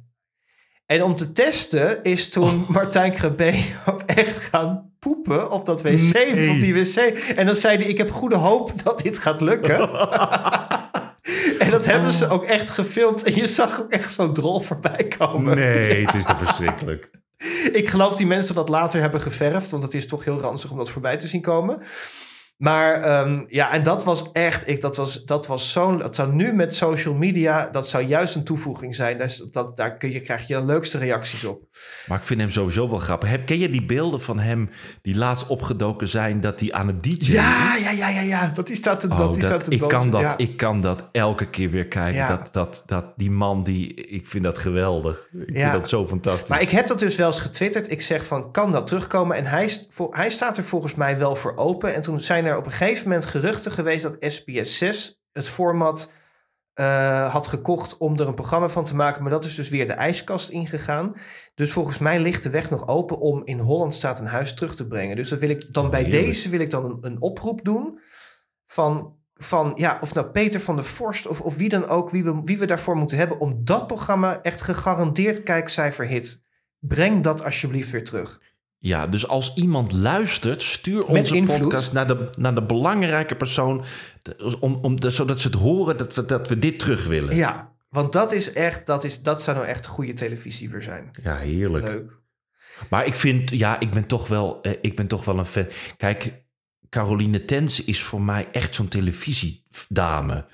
En om te testen is toen Martijn Krabbe [LAUGHS] ook echt gaan poepen op dat wc, Nee. op die wc. En dan zei hij, ik heb goede hoop dat dit gaat lukken. [LAUGHS] en dat hebben ze ook echt gefilmd. En je zag ook echt zo'n drol voorbij komen. Nee, [LAUGHS] het is te verschrikkelijk. Ik geloof die mensen dat later hebben geverfd, want het is toch heel ranzig om dat voorbij te zien komen. Maar ehm, ja, en dat was echt, ik, dat was, dat was zo'n, dat zou nu met social media, dat zou juist een toevoeging zijn. Dat, is- dat, daar kun je, krijg je de leukste reacties op. Maar ik vind hem sowieso wel grappig. Heb, ken je die beelden van hem die laatst opgedoken zijn dat hij aan het DJ Ja, ja, ja, ja, ja. Dat die staat te, Oh, dat dat- staat te ik, kan dat, Ja. ik kan dat elke keer weer kijken. Ja. Dat, dat, dat, die man, die, ik vind dat geweldig. Ik Ja. vind dat zo fantastisch. Maar ik heb dat dus wel eens getwitterd. Ik zeg van, kan dat terugkomen? En hij, is hij staat er volgens mij wel voor open. En toen zijn er op een gegeven moment geruchten geweest... dat SBS 6 het format eh, had gekocht om er een programma van te maken. Maar dat is dus weer de ijskast ingegaan. Dus volgens mij ligt de weg nog open om in Holland staat een huis terug te brengen. Dus dan wil ik dan Oh, bij heerlijk. deze wil ik dan een, een oproep doen van... Van ja, of nou Peter van der Vorst of, of wie dan ook, wie we, wie we daarvoor moeten hebben om dat programma echt gegarandeerd kijkcijfer hit. Breng dat alsjeblieft weer terug. Ja, dus als iemand luistert, stuur Met onze invloed. podcast naar de, naar de belangrijke persoon. Om, om, de- zodat ze het horen dat we, dat we dit terug willen. Ja, want dat is echt, dat, is, dat zou nou echt goede televisie weer zijn. Ja, heerlijk. Leuk. Maar ik vind, ja, ik ben toch wel, eh, ik ben toch wel een fan. Kijk, Caroline Tens is voor mij echt zo'n televisiedame.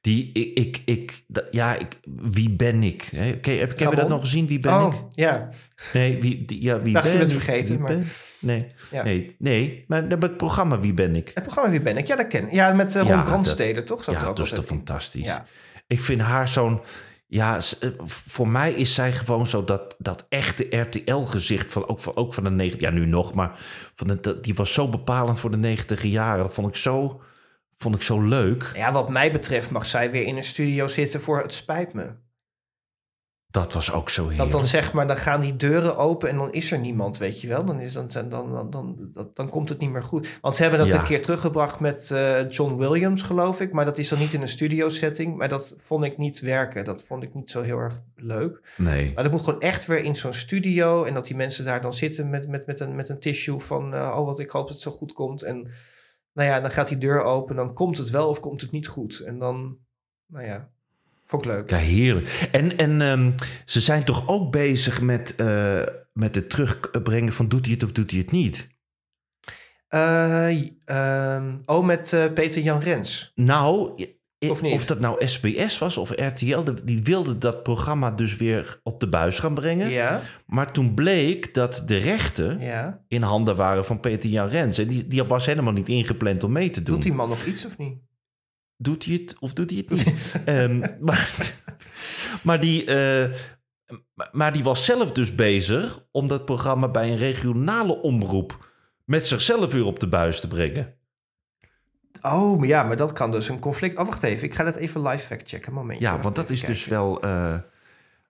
Die, ik, ik, ik da- ja, ik, wie ben ik? Hè? Ken, heb, heb je dat nog gezien? Wie ben oh, ik? ja. Nee, wie, die- ja, wie je ben bent ik? vergeten, Wie maar- ben- Nee, Ja. nee, nee, maar het programma Wie ben ik? Het programma Wie ben ik? Ja, dat ken ik. Ja, met uh, Ja, Ron Brandstede, toch? Zat Ja, dat is toch fantastisch. Ja. Ik vind haar zo'n. Ja, eh, voor mij is zij gewoon zo dat, dat echte RTL-gezicht van ook, van ook van de 90. Ja, nu nog, maar van de, dat- die was zo bepalend voor de 90 jaren. Dat vond ik zo, vond ik zo leuk. ja, wat mij betreft mag zij weer in een studio zitten voor Het Spijt Me. Dat was ook zo Dat heerlijk. dan zeg maar, dan gaan die deuren open en dan is er niemand, weet je wel. Dan, is, dan, dan, dan, dan, dan, komt het niet meer goed. Want ze hebben dat Ja. een keer teruggebracht met eh, John Williams, geloof ik. Maar dat is dan niet in een studio setting. Maar dat vond ik niet werken. Dat vond ik niet zo heel erg leuk. Nee. Maar dat moet gewoon echt weer in zo'n studio. En dat die mensen daar dan zitten met, met, met, een, met een tissue van... eh, oh, wat ik hoop dat het zo goed komt. En nou ja, dan gaat die deur open. Dan komt het wel of komt het niet goed. En dan, nou ja, vond ik leuk. Ja, heerlijk. En, en ehm, ze zijn toch ook bezig met, eh, met het terugbrengen van doet hij het of doet hij het niet? Ehm, oh, met eh, Peter Jan Rens. Nou, Of niet? of dat nou SBS was of RTL, die wilde dat programma dus weer op de buis gaan brengen. Ja, Maar toen bleek dat de rechten ja. in handen waren van Peter Jan Rens. En die, die was helemaal niet ingepland om mee te doen. Doet die man nog iets of niet? Doet hij het of doet hij het niet? [LAUGHS] Ehm, maar, maar, die, eh, maar- maar die was zelf dus bezig om dat programma bij een regionale omroep met zichzelf weer op de buis te brengen. Oh, maar ja, maar dat kan dus een conflict... Oh, wacht even. Ik ga dat even live fact checken. Momentje. Ja, want dat is dus wel. eh,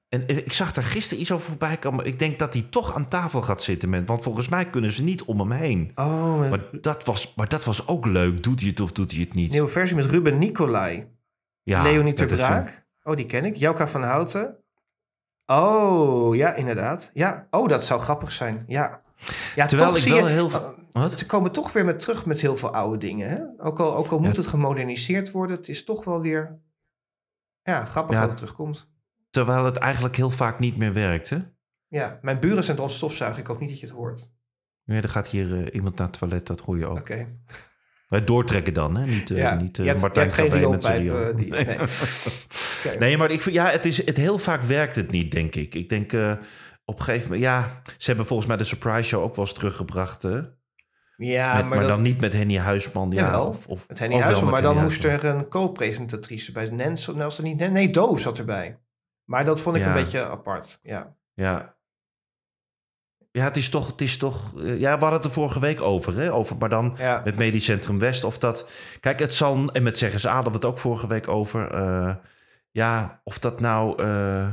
en eh, ik zag daar gisteren iets over voorbij komen. Ik denk dat hij toch aan tafel gaat zitten met. Want volgens mij kunnen ze niet om hem heen. Oh, Maar dat was, maar dat was ook leuk. Doet hij het of doet hij het niet? nieuwe versie met Ruben Nicolai. Ja, Leonie ter Braak. Oh, die ken ik. Jouka van Houten. Oh, ja, inderdaad. Ja. Oh, dat zou grappig zijn. Ja. ja Terwijl ik wel je, heel... uh, Wat? Ze komen toch weer met terug met heel veel oude dingen. Hè? Ook al, ook al moet het gemoderniseerd worden, het is toch wel weer ja, grappig Ja. dat het terugkomt. Terwijl het eigenlijk heel vaak niet meer werkt, hè? Ja, mijn buren zijn al stofzuigen. Ik hoop niet dat je het hoort. Ja, er gaat hier eh, iemand naar het toilet, dat hoor je ook. Oké. Wij doortrekken dan, hè? Niet, eh Ja, niet je hebt- Martijn Krabbe met zijn die- nee. Nee, [LAUGHS] maar ik ja, het is, het, heel vaak werkt het niet, denk ik. Ik denk op een gegeven moment, ja, ze hebben volgens mij de Surprise Show ook wel eens teruggebracht. Hè? Ja, Met- maar, maar dat, dan niet met Henny Huisman. Ja, Jawel, of, of, met Henny Huisman. met Maar dan moest er een co-presentatrice bij. Nens, Nelson niet. Nee, nee, Do zat erbij. Maar dat vond ik Ja. een beetje apart. Ja. Ja. Ja, het is toch, het is toch. eh, ja, we hadden het er vorige week over, hè? Over, maar dan Ja. met Medisch Centrum West. Of dat. Kijk, het zal. En met Zeggen ze A hadden we het ook vorige week over. eh, ja, of dat nou. eh,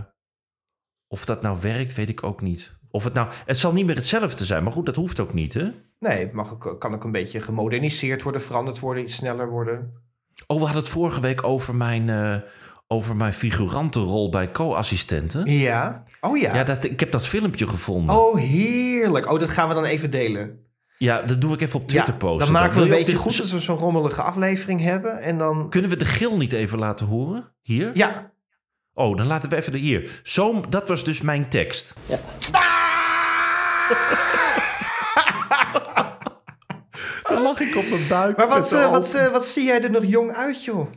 of dat nou werkt, weet ik ook niet. Of het nou. Het zal niet meer hetzelfde zijn, maar goed, dat hoeft ook niet, hè? Nee, het mag ook, kan ook een beetje gemoderniseerd worden, veranderd worden, iets sneller worden. Oh, we hadden het vorige week over mijn. eh, over mijn figurantenrol bij co-assistenten. Ja. Oh ja. Ja, dat, ik heb dat filmpje gevonden. Oh, heerlijk. Oh, dat gaan we dan even delen. Ja, dat doe ik even op Twitter ja, posten. Dan maken we een beetje goed dat we zo'n rommelige aflevering hebben. En dan... Kunnen we de gil niet even laten horen? Hier? Ja, Oh, dan laten we even de hier. Zo, dat was dus mijn tekst. dan [LAUGHS] lag ik op mijn buik. maar wat, eh, wat, eh, wat zie jij er nog jong uit, joh?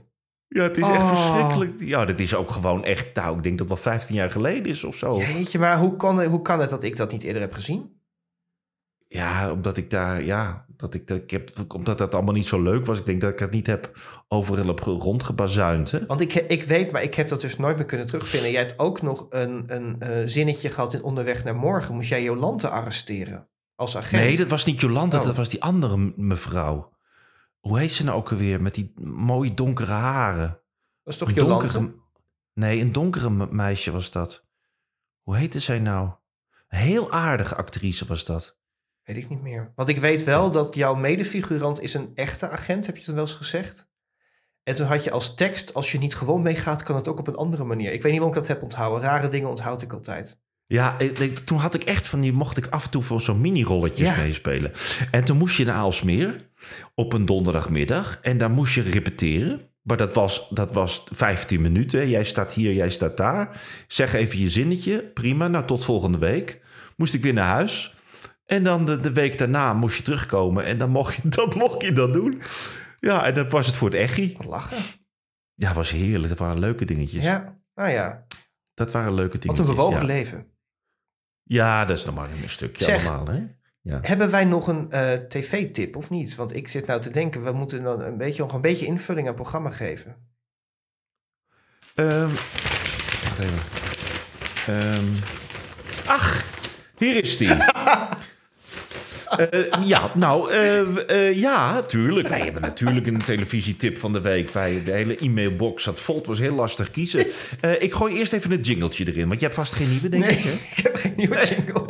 Ja, het is echt Oh. verschrikkelijk. Ja, dit is ook gewoon echt... Nou, ik denk dat het wel 15 jaar geleden is of zo. Jeetje, maar hoe kan, hoe kan het dat ik dat niet eerder heb gezien? Ja, omdat ik daar... Ja, dat ik, dat, ik heb, omdat dat allemaal niet zo leuk was. Ik denk dat ik het niet heb overal op rondgebazuind. Hè? Want ik, ik weet, maar ik heb dat dus nooit meer kunnen terugvinden. Jij hebt ook nog een, een eh, zinnetje gehad in Onderweg naar Morgen. Moest jij Jolante arresteren als agent? Nee, dat was niet Jolanda, Oh. dat was die andere mevrouw. Hoe heet ze nou ook alweer? Met die mooie donkere haren. Dat is toch donkere, nee, een donkere me- meisje was dat. Hoe heette zij nou? Een heel aardige actrice was dat. Weet ik niet meer. Want ik weet wel dat jouw medefigurant is een echte agent, heb je het wel eens gezegd? En toen had je als tekst, als je niet gewoon meegaat, kan het ook op een andere manier. Ik weet niet waarom ik dat heb onthouden. Rare dingen onthoud ik altijd. Ja, ik- toen had ik echt van die, mocht ik af en toe van zo'n mini-rolletjes Ja. meespelen. En toen moest je naar Aalsmeer op een donderdagmiddag. En daar moest je repeteren. Maar dat was, dat was 15 minuten. Jij staat hier, jij staat daar. Zeg even je zinnetje. Prima, nou tot volgende week. Moest ik weer naar huis. En dan de, de week daarna moest je terugkomen. En dan mocht je [LAUGHS] dat, mocht je dat doen. Ja, en dat was het voor het echi. Wat lachen. Ja, was heerlijk. Dat waren leuke dingetjes. Ja, nou ja. Dat waren leuke Wat dingetjes. een bewogen ja. leven. Ja, dat is nog maar een stukje Zeg. allemaal, hè? Ja. Hebben wij nog een eh, tv-tip of niet? Want ik zit nou te denken, we moeten dan een beetje, nog een beetje invulling aan het programma geven. Ehm, wacht even. Ehm, ach, hier is die. [LAUGHS] Eh, ja, nou, eh, eh, ja, tuurlijk. Wij hebben natuurlijk een televisietip van de week. Wij, de hele e-mailbox zat vol. Het was heel lastig kiezen. Eh, ik gooi eerst even een jingletje erin, want je hebt vast geen nieuwe, denk ik. Hè? ik heb geen nieuwe jingle.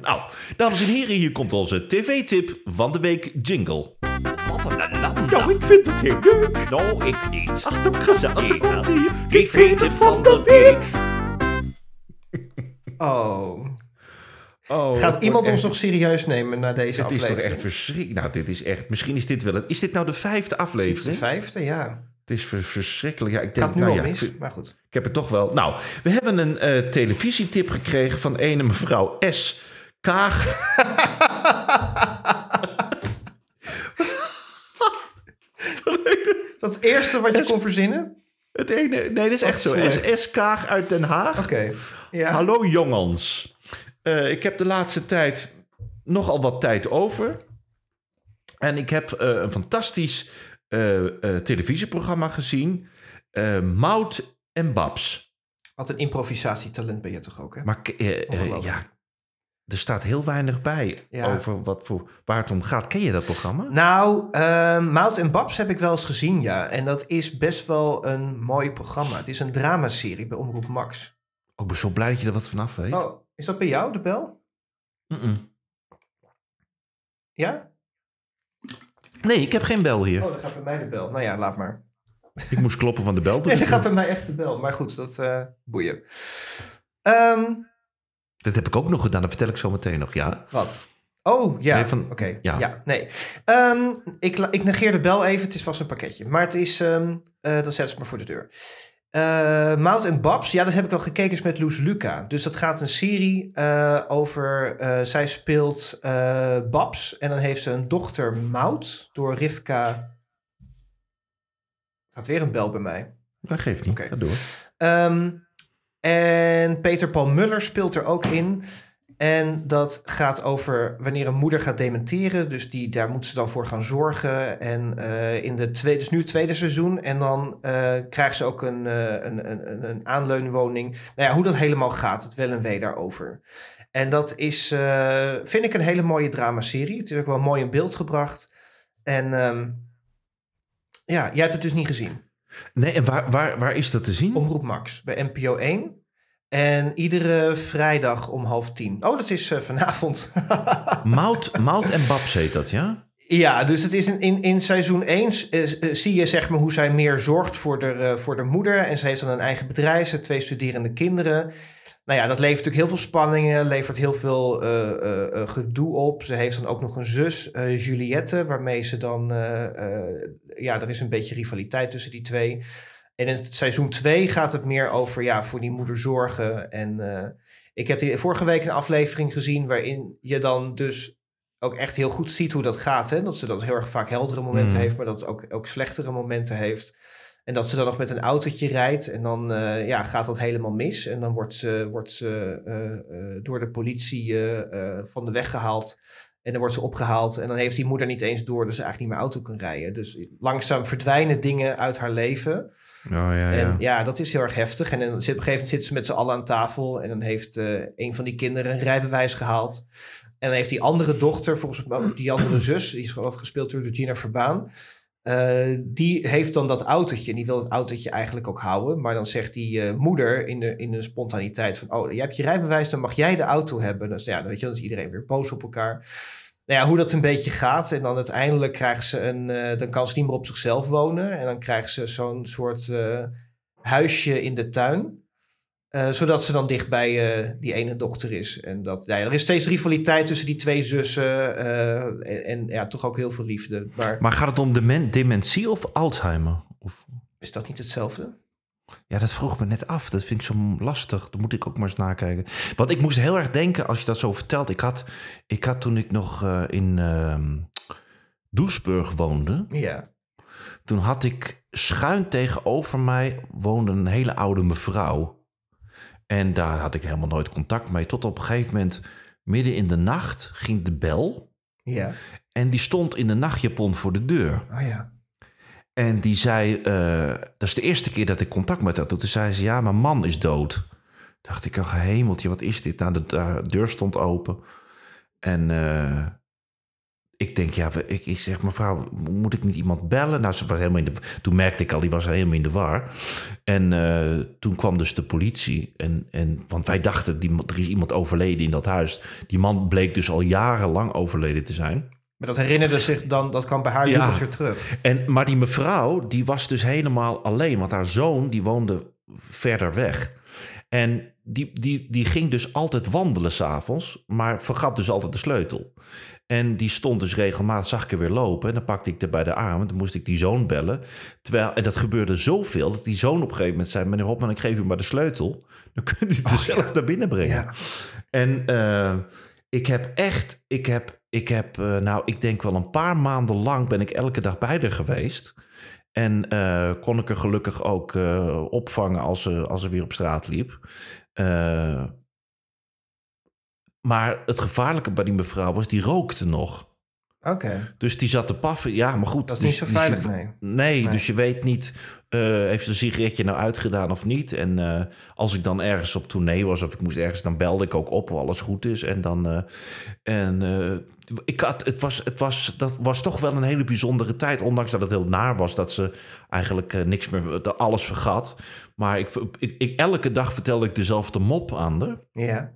Nou, dames en heren, hier komt onze tv-tip van de week jingle. Wat een land. Nou, ik vind het heel leuk. Nou, ik niet. Ach, dat gezellig. Ja. komt hier. TV-tip van de week. Oh. Oh, Gaat iemand ons nog serieus nemen na deze Het is aflevering? toch echt verschrikkelijk. Nou, dit is echt... Misschien is dit wel... Een, is dit nou de vijfde Dit is de aflevering? vijfde, ja. Het is ver- verschrikkelijk. Ja, ik denk, Gaat nu nou al ja, mis, maar goed. Ik heb het toch wel. Nou, we hebben een eh, televisietip gekregen van ene mevrouw S. Kaag. [LAUGHS] Dat eerste wat je kon verzinnen? Het ene, nee, dat is echt zo. slecht. S. Kaag uit Den Haag. Oké. Ja. Hallo jongens. Eh, ik heb de laatste tijd nogal wat tijd over. En ik heb eh, een fantastisch eh, televisieprogramma gezien. Mout en Babs. Wat een improvisatietalent ben je toch ook, hè? Maar ja, er staat heel weinig bij Ja. over wat voor, waar het om gaat. Ken je dat programma? Nou, uh, Mout en Babs heb ik wel eens gezien, ja. En dat is best wel een mooi programma. Het is een dramaserie bij Omroep Max. Oh, ik ben zo blij dat je er wat vanaf weet. Oh, is dat bij jou, de bel? Ja? Nee, ik heb geen bel hier. Oh, dan gaat bij mij de bel. Nou ja, laat maar. Ik moest kloppen van de bel. [LAUGHS] Nee, dan gaat bij mij echt de bel. Maar goed, dat eh boeien. Ehm, Dat heb ik ook nog gedaan, dat vertel ik zo meteen nog, ja. wat? Oh, ja. Nee, Oké, ja. ja. nee. Ehm, ik, ik negeer de bel even, het is vast een pakketje. Maar het is, ehm eh dan zet ze maar voor de deur. Eh Mout en Babs, ja, dat heb ik al gekeken is met Loes Luca. Dus dat gaat een serie eh, over, eh, zij speelt Babs en dan heeft ze een dochter Mout door Rivka... Gaat weer een bel bij mij. Dat geeft niet, Oké. ga door. Ehm, en Peter Paul Muller speelt er ook in. En dat gaat over wanneer een moeder gaat dementeren. Dus die, daar moet ze dan voor gaan zorgen. En eh, in de tweede, dus nu het tweede seizoen. En dan eh, krijgt ze ook een, eh, een, een, een- aanleunwoning. Nou ja, hoe dat helemaal gaat, het wel en wee daarover. En dat is, vind ik, een hele mooie dramaserie. Het is ook wel mooi in beeld gebracht. En ehm, ja, jij hebt het dus niet gezien. Nee, en waar, waar, waar is dat te zien? Omroep Max bij NPO 1. En iedere vrijdag om half tien. Oh, dat is eh, vanavond. [LAUGHS] Mout, Mout en Babs heet dat, ja? ja, dus het is in, in, in seizoen 1 zie je zeg maar hoe zij meer zorgt voor de, eh, voor de moeder. En ze heeft dan een eigen bedrijf, ze heeft twee studerende kinderen. Nou ja, dat levert natuurlijk heel veel spanningen, levert heel veel eh, eh, eh, gedoe op. Ze heeft dan ook nog een zus, eh, Juliette, waarmee ze dan... eh, eh, ja, er is een beetje rivaliteit tussen die twee. En in het seizoen 2 gaat het meer over ja, voor die moeder zorgen. En eh, ik heb die, vorige week een aflevering gezien waarin je dan dus ook echt heel goed ziet hoe dat gaat. Hè? Dat ze dan heel erg vaak heldere momenten Mm. heeft, maar dat het ook, ook slechtere momenten heeft. En dat ze dan nog met een autootje rijdt en dan eh, ja, gaat dat helemaal mis. En dan wordt ze, wordt ze eh, door de politie van de weg gehaald. En dan wordt ze opgehaald en dan heeft die moeder niet eens door dat ze eigenlijk niet meer auto kan rijden. Dus langzaam verdwijnen dingen uit haar leven. Oh, ja, En ja, dat is heel erg heftig. En dan zit, op een gegeven moment zitten ze met z'n allen aan tafel. En dan heeft eh, een van die kinderen een rijbewijs gehaald. En dan heeft die andere dochter, volgens mij, of die andere [CLEARS THROAT] zus, die is gespeeld door Gina Verbaan. eh, die heeft dan dat autootje. En die wil het autootje eigenlijk ook houden. Maar dan zegt die eh, moeder in de, in de spontaniteit van... Oh, jij hebt je rijbewijs, dan mag jij de auto hebben. Dus ja, dan, weet je, dan is iedereen weer boos op elkaar. Nou ja, hoe dat een beetje gaat. En dan uiteindelijk krijgt ze een... eh, dan kan ze niet meer op zichzelf wonen. En dan krijgt ze zo'n soort eh, huisje in de tuin. Eh, zodat ze dan dicht bij eh, die ene dochter is. En dat, ja, er is steeds rivaliteit tussen die twee zussen. en, en ja, toch ook heel veel liefde. Maar Maar gaat het om demen- dementie of Alzheimer? Of... is dat niet hetzelfde? Ja, dat vroeg me net af. Dat vind ik zo lastig. Dat moet ik ook maar eens nakijken. Want ik moest heel erg denken als je dat zo vertelt. Ik had, ik had toen ik nog eh, in ehm Doesburg woonde. Ja. Toen had ik schuin tegenover mij woonde een hele oude mevrouw. En daar had ik helemaal nooit contact mee. Tot op een gegeven moment, midden in de nacht, ging de bel. Ja. En die stond in de nachtjapon voor de deur. Oh ja. En die zei, eh, dat is de eerste keer dat ik contact met haar had. Toen zei ze, ja, mijn man is dood. Dacht ik, oh hemeltje, wat is dit? Nou, de, de deur stond open. En eh, ik denk, ja, ik zeg, mevrouw, moet ik niet iemand bellen? Nou, ze was helemaal in de, toen merkte ik al, die was helemaal in de war. En eh, toen kwam dus de politie. En, en, want wij dachten, die, er is iemand overleden in dat huis. Die man bleek dus al jarenlang overleden te zijn. Maar dat herinnerde zich dan, dat kwam bij haar Ja. ja. weer terug. En, maar die mevrouw, die was dus helemaal alleen. Want haar zoon, die woonde verder weg. En die, die, die ging dus altijd wandelen s'avonds. Maar vergat dus altijd de sleutel. En die stond dus regelmatig, zag ik er weer lopen. En dan pakte ik er bij de arm. En dan moest ik die zoon bellen. Terwijl, en dat gebeurde zoveel, dat die zoon op een gegeven moment zei... meneer Hopman, ik geef u maar de sleutel. Dan kunt u het dus zelf naar binnen brengen. Ja. En eh, ik heb echt, ik heb, ik heb, eh, nou, ik denk wel een paar maanden lang ben ik elke dag bij haar geweest. En eh, kon ik er gelukkig ook eh, opvangen als ze, als ze weer op straat liep. Maar het gevaarlijke bij die mevrouw was, die rookte nog. Oké. Dus die zat te paffen. Ja, maar goed. Dat is dus, niet zo dus je- veilig, nee. Nee, Nee. dus je weet niet, eh, heeft ze een sigaretje nou uitgedaan of niet? En eh, als ik dan ergens op tournee was of ik moest ergens, dan belde ik ook op of alles goed is. En dan, eh, en ik had, het was, het was, dat was toch wel een hele bijzondere tijd, ondanks dat het heel naar was dat ze eigenlijk niks meer, alles vergat. Maar ik, ik, ik, elke dag vertelde ik dezelfde mop aan haar. Ja.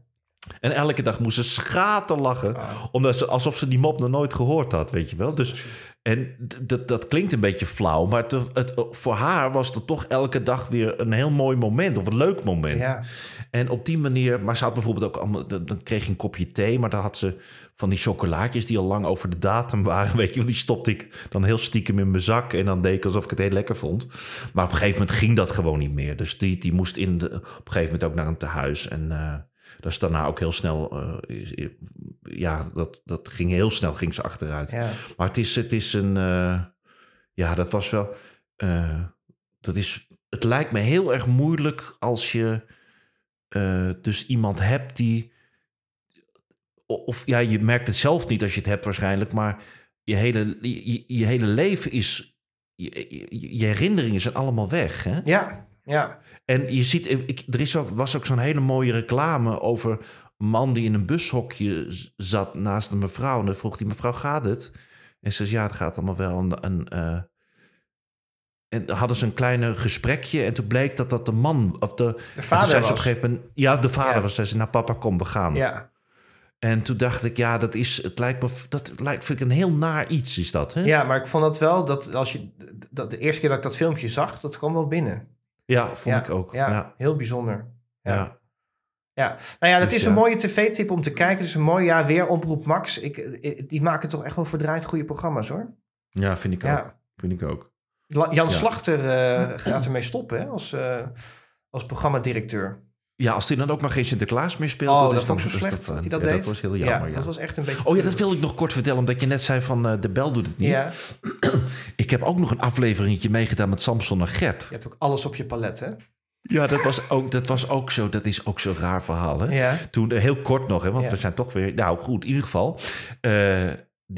En elke dag moest ze schaten lachen. Oh. Omdat ze, alsof ze die mop nog nooit gehoord had, weet je wel. Dus, En dat, dat klinkt een beetje flauw, maar het, het, voor haar was het toch elke dag weer een heel mooi moment of een leuk moment. Ja. En op die manier, maar ze had bijvoorbeeld ook allemaal, dan kreeg je een kopje thee, maar dan had ze van die chocolaatjes die al lang over de datum waren, [LAUGHS] weet je, wel, die stopte ik dan heel stiekem in mijn zak en dan deed ik alsof ik het heel lekker vond. Maar op een gegeven moment ging dat gewoon niet meer. Dus die, die moest in de, op een gegeven moment ook naar een tehuis en eh dat is daarna ook heel snel, eh, ja, dat, dat ging heel snel, ging ze achteruit. Ja. Maar het is, het is een. eh, ja, dat was wel. eh, dat is, het lijkt me heel erg moeilijk als je dus iemand hebt die. Of ja, je merkt het zelf niet als je het hebt waarschijnlijk, maar je hele, je, je hele leven is. Je, je, je herinneringen zijn allemaal weg. Hè? Ja, ja. En je ziet, ik, er is ook, was ook zo'n hele mooie reclame over een man die in een bushokje zat naast een mevrouw. En dan vroeg die mevrouw, gaat het? En ze zei, ja, het gaat allemaal wel. En, en, eh, en hadden ze een kleine gesprekje. En toen bleek dat dat de man... Of de, De vader zei was. op een gegeven moment... Ja, de vader Ja. was. Zei ze, nou papa, kom, we gaan. Ja. En toen dacht ik, ja, dat is... Het lijkt me... Dat lijkt, vind ik een heel naar iets, is dat, hè? ja, maar ik vond dat wel, dat als je, dat de eerste keer dat ik dat filmpje zag, dat kwam wel binnen. Ja, vond ik ook. Ja, heel bijzonder. ja. Ja. Nou ja, dat Dus is ja. een mooie tv-tip om te kijken. Het is een mooi, ja, weer Omroep Max. Ik, ik- die maken toch echt wel verdraaid goede programma's, hoor. Ja, vind ik ook. Vind ik ook. La- Jan Ja. Slachter eh, gaat ermee stoppen, hè, als, eh, als programmadirecteur. Ja, als hij dan ook maar geen Sinterklaas meer speelt... Oh, dat, dat is zo slecht dat, dat eh, hij dat ja, deed. Dat was heel jammer, ja. dat was echt een beetje... Oh ja, dat wil ik nog kort vertellen, omdat je net zei van eh, de bel doet het niet. Ja, [CLEARS THROAT] Ik heb ook nog een afleveringetje meegedaan met Samson en Gert. je hebt ook alles op je palet, hè? Ja, dat was ook, dat was ook zo. Dat is ook zo'n raar verhaal. Hè? Ja. Toen, eh, heel kort nog, hè, want Ja. we zijn toch weer... Nou goed, in ieder geval. eh, die-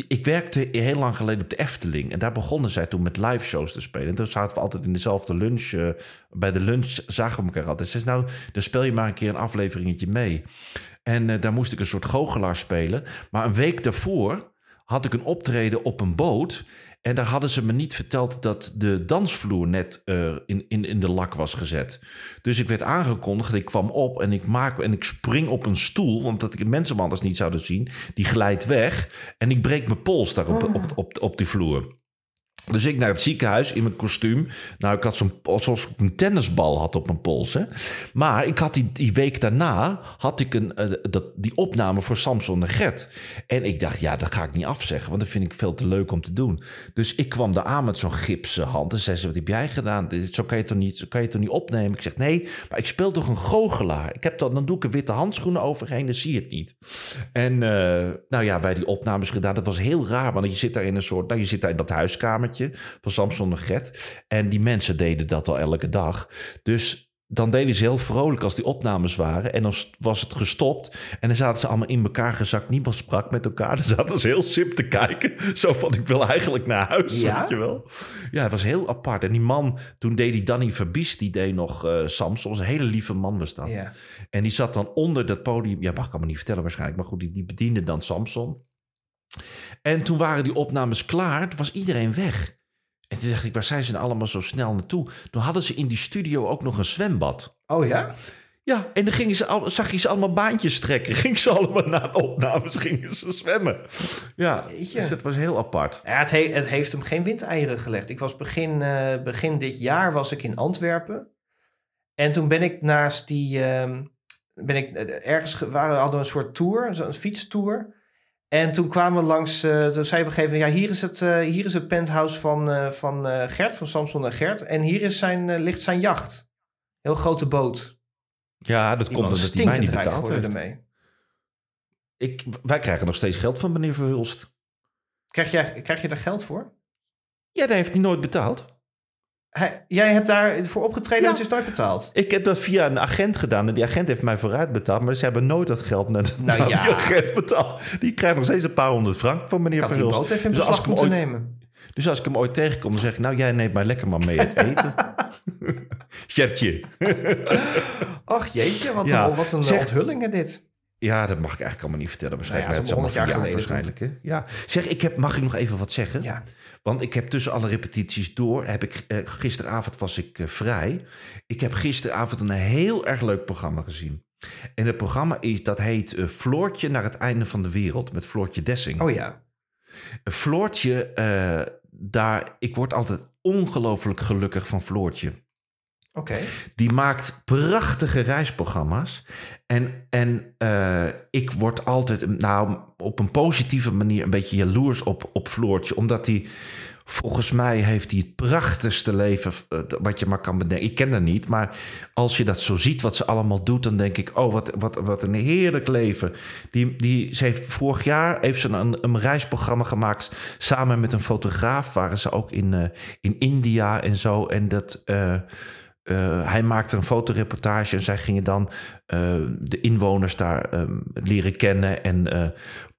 ik werkte heel lang geleden op de Efteling. En daar begonnen zij toen met live shows te spelen. En toen zaten we altijd in dezelfde lunch. eh, bij de lunch zagen we elkaar altijd. Ze zei, nou, dan speel je maar een keer een afleveringetje mee. En eh, daar moest ik een soort goochelaar spelen. Maar een week daarvoor had ik een optreden op een boot. En daar hadden ze me niet verteld dat de dansvloer net eh, in, in, in de lak was gezet. Dus ik werd aangekondigd. Ik kwam op en ik, maak, en ik spring op een stoel. Omdat ik mensen me anders niet zouden zien. Die glijdt weg. En ik breek mijn pols daar op, op, op, op die vloer. Dus ik naar het ziekenhuis in mijn kostuum. Nou, ik had zo'n alsof ik een tennisbal had op mijn pols. Hè? Maar ik had die, die week daarna had ik een, eh, dat, die opname voor Samson en Gert. En ik dacht, ja, dat ga ik niet afzeggen, want dat vind ik veel te leuk om te doen. Dus ik kwam daar aan met zo'n gipsen hand. En zei ze, wat heb jij gedaan? Zo kan je het toch niet, zo kan je toch niet opnemen? Ik zeg, nee, maar ik speel toch een goochelaar? Ik heb dan, dan doe ik er witte handschoenen overheen, dan zie je het niet. En eh, nou ja, wij die opnames gedaan. Dat was heel raar, want je zit daar in een soort... Nou, je zit daar in dat huiskamertje van Samson en Gert. En die mensen deden dat al elke dag. Dus dan deden ze heel vrolijk als die opnames waren. En dan was het gestopt. En dan zaten ze allemaal in elkaar gezakt. Niemand sprak met elkaar. Dan zaten ze heel sip te kijken. [LAUGHS] Zo van, ik wil eigenlijk naar huis, Ja? weet je wel. Ja, het was heel apart. En die man, toen deed die Danny Verbies, die deed nog eh Samson. een hele lieve man was dat. Ja. En die zat dan onder dat podium. Ja, mag ik allemaal niet vertellen waarschijnlijk. Maar goed, die, die bediende dan Samson. En toen waren die opnames klaar. Toen was iedereen weg. En toen dacht ik, waar zijn ze nou allemaal zo snel naartoe? Toen hadden ze in die studio ook nog een zwembad. Oh ja? Ja, en dan gingen ze al, zag je ze allemaal baantjes trekken. [LAUGHS] Gingen ze allemaal na de opnames gingen ze zwemmen. Ja, Jeetje. dus dat was heel apart. Ja, het, he- het heeft hem geen windeieren gelegd. Ik was begin, eh, begin dit jaar was ik in Antwerpen. En toen ben ik naast die... ehm, ben ik eh, ergens... ge- Waren, hadden we een soort tour, zo'n fietstour. En toen kwamen we langs... eh, toen zei op een gegeven moment... Ja, hier is het, eh, hier is het penthouse van, eh, van Gert, van Samson en Gert. En hier is zijn, ligt zijn jacht. Heel grote boot. Ja, dat Die komt omdat hij mij niet betaald heeft. ermee. Ik, wij krijgen nog steeds geld van meneer Verhulst. Krijg, jij, krijg je daar geld voor? Ja, dat heeft hij nooit betaald. Hij, jij hebt daarvoor opgetreden Ja. en het is nooit betaald. Ik heb dat via een agent gedaan en die agent heeft mij vooruit betaald. Maar ze hebben nooit dat geld naar, de, Nou naar ja. die agent betaald. Die krijgt nog steeds een paar honderd frank van meneer boot in Dus als, beslag ik hem moeten ooit, nemen. dus als ik hem ooit tegenkom, dan zeg ik... Nou, jij neemt mij lekker maar mee het eten. [LAUGHS] Gertje. Ach jeetje, wat Ja, een, wat een zeg- onthulling hè, dit. Ja, dat mag ik eigenlijk allemaal niet vertellen. Waarschijnlijk Nou ja, het is ze allemaal allemaal 100 jaar verjaard waarschijnlijk. Hè? Ja. Zeg, ik heb, mag ik nog even wat zeggen? Ja. Want ik heb tussen alle repetities door, heb ik, eh, gisteravond was ik eh, vrij. Ik heb gisteravond een heel erg leuk programma gezien. En het programma is, dat heet eh, Floortje naar het einde van de wereld met Floortje Dessing. Oh ja. Floortje, daar, ik word altijd ongelooflijk gelukkig van Floortje. Die maakt prachtige reisprogramma's. En, en eh, ik word altijd, nou, op een positieve manier een beetje jaloers op, op Floortje. Omdat hij, volgens mij heeft hij het prachtigste leven eh, wat je maar kan bedenken. Ik ken haar niet, maar als je dat zo ziet, wat ze allemaal doet... dan denk ik, oh, wat, wat, wat een heerlijk leven. Die, die, ze heeft, vorig jaar heeft ze een, een reisprogramma gemaakt... samen met een fotograaf. Waren ze ook in, eh, in India en zo. En dat... eh, hij maakte een fotoreportage en zij gingen dan eh, de inwoners daar ehm, leren kennen. En eh,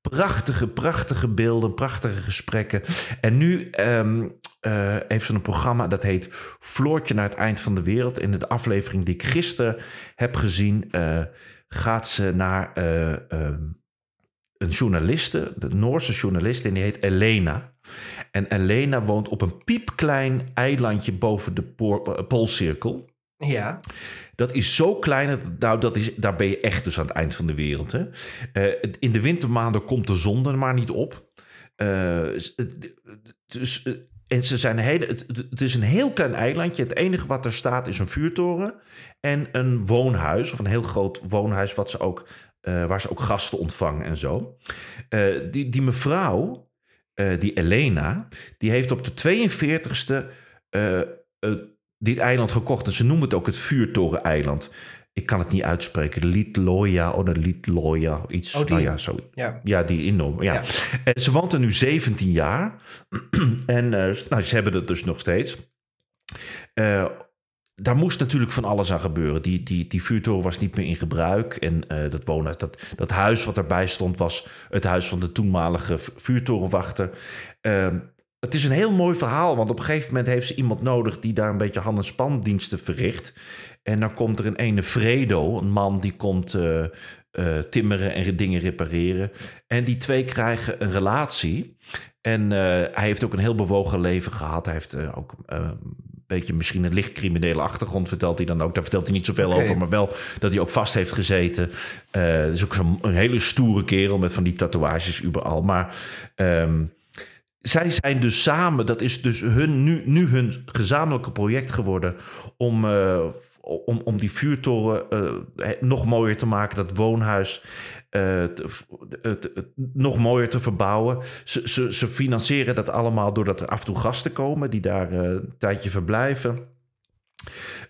prachtige, prachtige beelden, prachtige gesprekken. En nu ehm, eh, heeft ze een programma dat heet Floortje naar het eind van de wereld. In de aflevering die ik gisteren heb gezien, gaat ze naar eh, ehm, een journaliste, de Noorse journaliste, en die heet Elena. En Elena woont op een piepklein eilandje boven de eh, Poolcirkel. Ja. Dat is zo klein, dat, nou, dat is, daar ben je echt dus aan het eind van de wereld. Hè? Eh, in de wintermaanden komt de zon er maar niet op. Eh, dus, en ze zijn hele, het is een heel klein eilandje. Het enige wat er staat is een vuurtoren en een woonhuis, of een heel groot woonhuis, wat ze ook, eh, waar ze ook gasten ontvangen en zo. Eh, die, die mevrouw, eh, die Elena, die heeft op de 42ste eh, eh, dit eiland gekocht. En ze noemen het ook het vuurtoren-eiland. Ik kan het niet uitspreken. Litloja of de Litloja, iets. Oh, nou ja, zo. Ja. Ja, die innomen. Ja. Ja. En ze woont er nu 17 jaar. [CLEARS THROAT] en nou, ze hebben het dus nog steeds. Daar moest natuurlijk van alles aan gebeuren. Die, die, die vuurtoren was niet meer in gebruik. En eh, dat, woonhuis, dat, dat huis wat erbij stond was het huis van de toenmalige vuurtorenwachter. Ehm, het is een heel mooi verhaal, want op een gegeven moment heeft ze iemand nodig die daar een beetje hand- en spandiensten verricht. En dan komt er een ene Fredo, een man die komt eh, eh, timmeren en dingen repareren. En die twee krijgen een relatie. En hij heeft ook een heel bewogen leven gehad. Hij heeft ook eh, een beetje misschien een licht criminele achtergrond, vertelt hij dan ook. Daar vertelt hij niet zoveel over, maar wel dat hij ook vast heeft gezeten. Is ook zo'n een hele stoere kerel met van die tatoeages überal. Maar ehm, zij zijn dus samen, dat is dus hun, nu, nu hun gezamenlijke project geworden om, eh, om, om die vuurtoren eh, nog mooier te maken, dat woonhuis eh, het- nog mooier te verbouwen. Ze, ze, ze financieren dat allemaal doordat er af en toe gasten komen die daar eh, een tijdje verblijven.